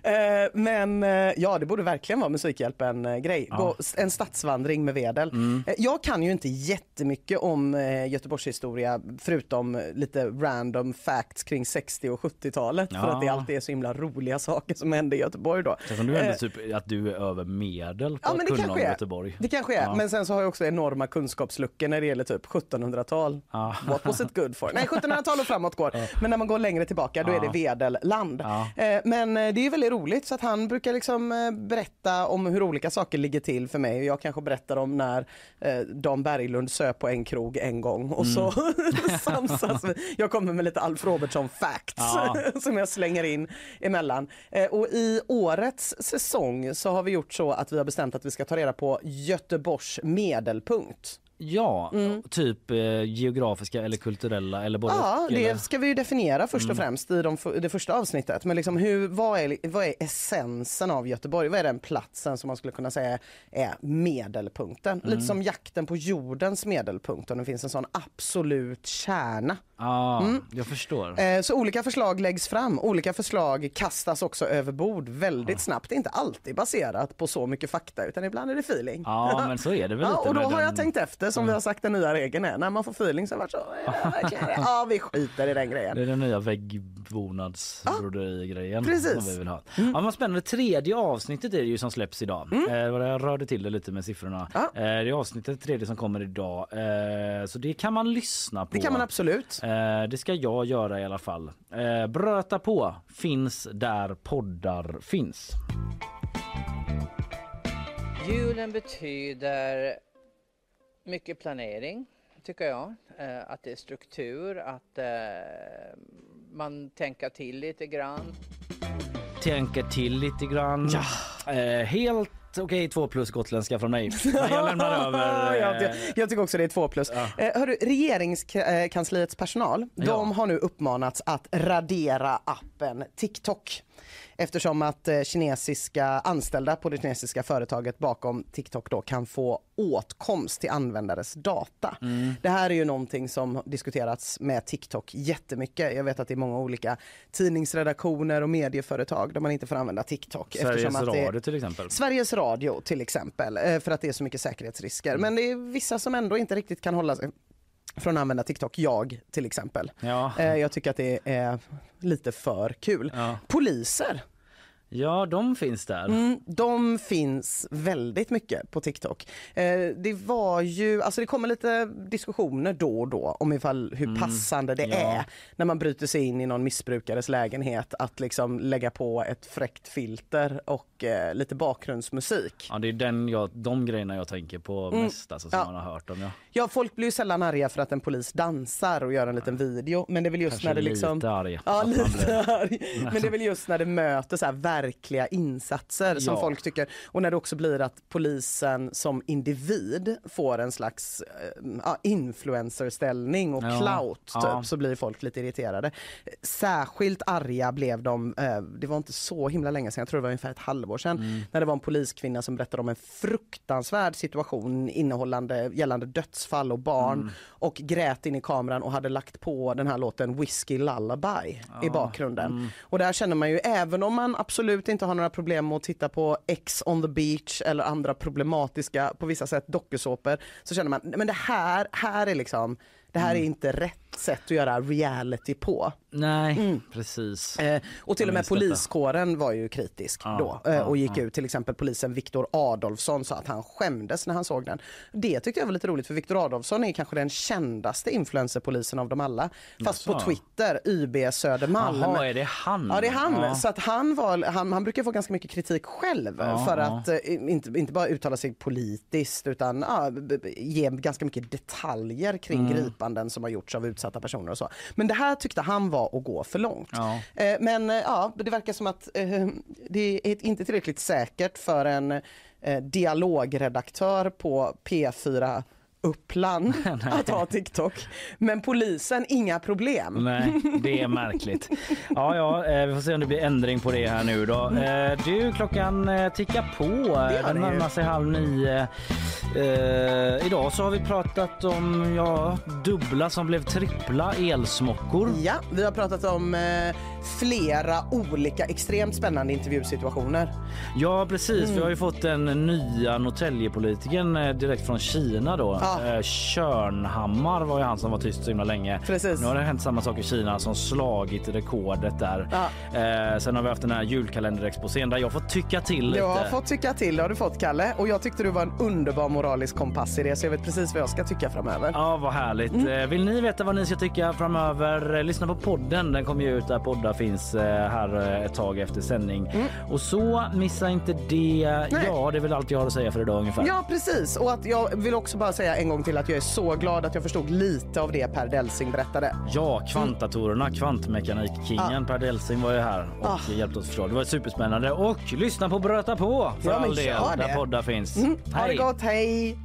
Eh, men eh, ja, det borde verkligen vara Musikhjälpen-grej. Ja. En stadsvandring med Wedel. Mm. Jag kan ju inte jättemycket om Göteborgs historia förutom lite random facts kring 60 och 70-talet för Ja. att det alltid är så himla roliga saker som hände i Göteborg då. Känns som du ändå Eh, typ att du är över medel på Ja, men det kanske är. Göteborg. Det kanske är, Ja. men sen så har jag också enorma kunskapsluckor när det gäller typ 1700-tal. Ja. What was it good for? Nej, 1700-tal och framåt går. Men när man går längre tillbaka då är det vedelland. Eh, Men eh, det är väldigt roligt så att han brukar liksom eh, berätta om hur olika saker ligger till för mig. Jag kanske berättar om när eh, Dan Berglund söp på en krog en gång och så samsas vi. Jag kommer med lite Alf Robertsson facts som jag slänger in emellan. Eh, Och i årets säsong så har vi gjort så att vi har bestämt att vi ska ta reda på Göteborgs medelpunkt. Ja, typ eh, geografiska eller kulturella eller både Ja, och, eller? det ska vi ju definiera först och Mm. främst i de, det första avsnittet. Men liksom hur, vad, är, vad är essensen av Göteborg? Vad är den platsen som man skulle kunna säga är medelpunkten? Mm. Lite som jakten på jordens medelpunkt, om det finns en sån absolut kärna. Ja, Mm. jag förstår. Eh, Så olika förslag läggs fram, olika förslag kastas också över bord väldigt snabbt. Det är inte alltid baserat på så mycket fakta utan ibland är det feeling. Ja, men så är det väl Ja, lite och då har den- jag tänkt efter som vi har sagt den nya regeln är. När man får feeling så har det varit så. Ja, det. ja vi skiter i den grejen. Det är den nya väggbonaddsbroderi-grejen precis. som vi vill ha. Ja, vad spännande. Tredje avsnittet är det ju som släpps idag. Mm. Eh, jag rörde till det lite med siffrorna. Eh, det är avsnittet tredje som kommer idag. Eh, så det kan man lyssna på. Det kan man absolut. Eh, det ska jag göra i alla fall. Eh, bröta på finns där poddar finns. Julen betyder mycket planering, tycker jag. Eh, att det är struktur, att eh, man tänker till lite grann. Tänker till lite grann. Eh, helt okej två plus gotländska från mig. Men jag lämnar över. Ja, Eh, jag, jag tycker också det är två plus. Eh, hörru, regeringskansliets personal, de Ja. har nu uppmanats att radera appen TikTok. Eftersom att eh, kinesiska anställda på det kinesiska företaget bakom TikTok då kan få åtkomst till användares data. Mm. Det här är ju någonting som diskuterats med TikTok jättemycket. Jag vet att det är många olika tidningsredaktioner och medieföretag där man inte får använda TikTok. Sveriges Radio till exempel. Sveriges Radio till exempel, eh, för att det är så mycket säkerhetsrisker. Men det är vissa som ändå inte riktigt kan hålla sig från att använda TikTok. Jag till exempel. Ja. Eh, Jag tycker att det är lite för kul. Poliser Ja, de finns där. Mm, de finns väldigt mycket på TikTok. Eh, det var ju, alltså det kommer lite diskussioner då och då om ifall hur Mm, passande det ja. är när man bryter sig in i någon missbrukares lägenhet att liksom lägga på ett fräckt filter och eh, lite bakgrundsmusik. Ja, det är den jag, de grejerna jag tänker på Mm. mest alltså, som Ja. man har hört om. Ja. Ja, folk blir ju sällan arga för att en polis dansar och gör en liten video. Men det är väl just Kanske när det liksom... lite arg. Ja, lite arg. Men det är väl just när det möter så här verkliga insatser som Ja. folk tycker. Och när det också blir att polisen som individ får en slags ja, influencerställning och Ja. clout typ, Ja. så blir folk lite irriterade. Särskilt arga blev de, eh, det var inte så himla länge sedan, jag tror det var ungefär ett halvår sedan, Mm. när det var en poliskvinna som berättade om en fruktansvärd situation innehållande gällande dödsfall och barn Mm. och grät in i kameran och hade lagt på den här låten Whiskey Lullaby i bakgrunden. Mm. Och där känner man ju, även om man absolut inte har några problem med att titta på X on the beach eller andra problematiska, på vissa sätt dokusåpor, så känner man, men det här, här är liksom, det här Mm. är inte rätt sätt att göra reality på. Nej, precis. Eh, och till och med minns detta. poliskåren var ju kritisk Ja, då eh, och gick ja. ut. Till exempel polisen Viktor Adolfsson sa att han skämdes när han såg den. Det tyckte jag var lite roligt för Viktor Adolfsson är kanske den kändaste influencerpolisen av dem alla. Fast Jaså. på Twitter, YB Södermalm. Jaha, är det han? Ja det är han. Ja. Så att han, var, han, han brukar få ganska mycket kritik själv Ja, för ja. att eh, inte, inte bara uttala sig politiskt utan ja, ge ganska mycket detaljer kring Mm. gripanden som har gjorts av utsatta personer och så. Men det här tyckte han var att gå för långt. Ja. Eh, Men eh, ja, det verkar som att eh, det är inte tillräckligt säkert för en dialogredaktör på P4 Uppland att ha TikTok. Men polisen, inga problem. Nej, det är märkligt. Ja, ja, eh, vi får se om det blir ändring på det här nu då. Eh, Du, klockan eh, tickar på. Den närmar sig halv nio. Eh, idag så har vi pratat om ja, dubbla som blev trippla elsmockor. Ja, vi har pratat om eh, flera olika extremt spännande intervjusituationer. Ja, precis. Mm. Vi har ju fått den nya Norrtäljepolitikern eh, direkt från Kina då. Ja. Eh, Körnhammar var ju han som var tyst så himla länge. Precis. Nu har det hänt samma sak i Kina som slagit rekordet där. Ja. Eh, sen har vi haft den här julkalenderexposén där jag får tycka till lite. Du har fått tycka till, det har du fått Kalle. Och jag tyckte du var en underbar moralisk kompass i det så jag vet precis vad jag ska tycka framöver. Ja, vad härligt. Mm. Eh, Vill ni veta vad ni ska tycka framöver? eh, Lyssna på podden. Den kommer ju ut där poddar finns här ett tag efter sändning. Och så missa inte det. Mm. Nej. Ja, det är väl allt jag har att säga för idag ungefär. Ja precis och att jag vill också bara säga en gång till att jag är så glad att jag förstod lite av det Per Delsing berättade. Ja, kvantdatorerna, kvantmekanikkingen Per Delsing var ju här och Ah. hjälpte oss förstå. Det var superspännande. Och lyssna på Bröta på för Ja, all del, där poddar finns. Mm. Ha det gott, hej!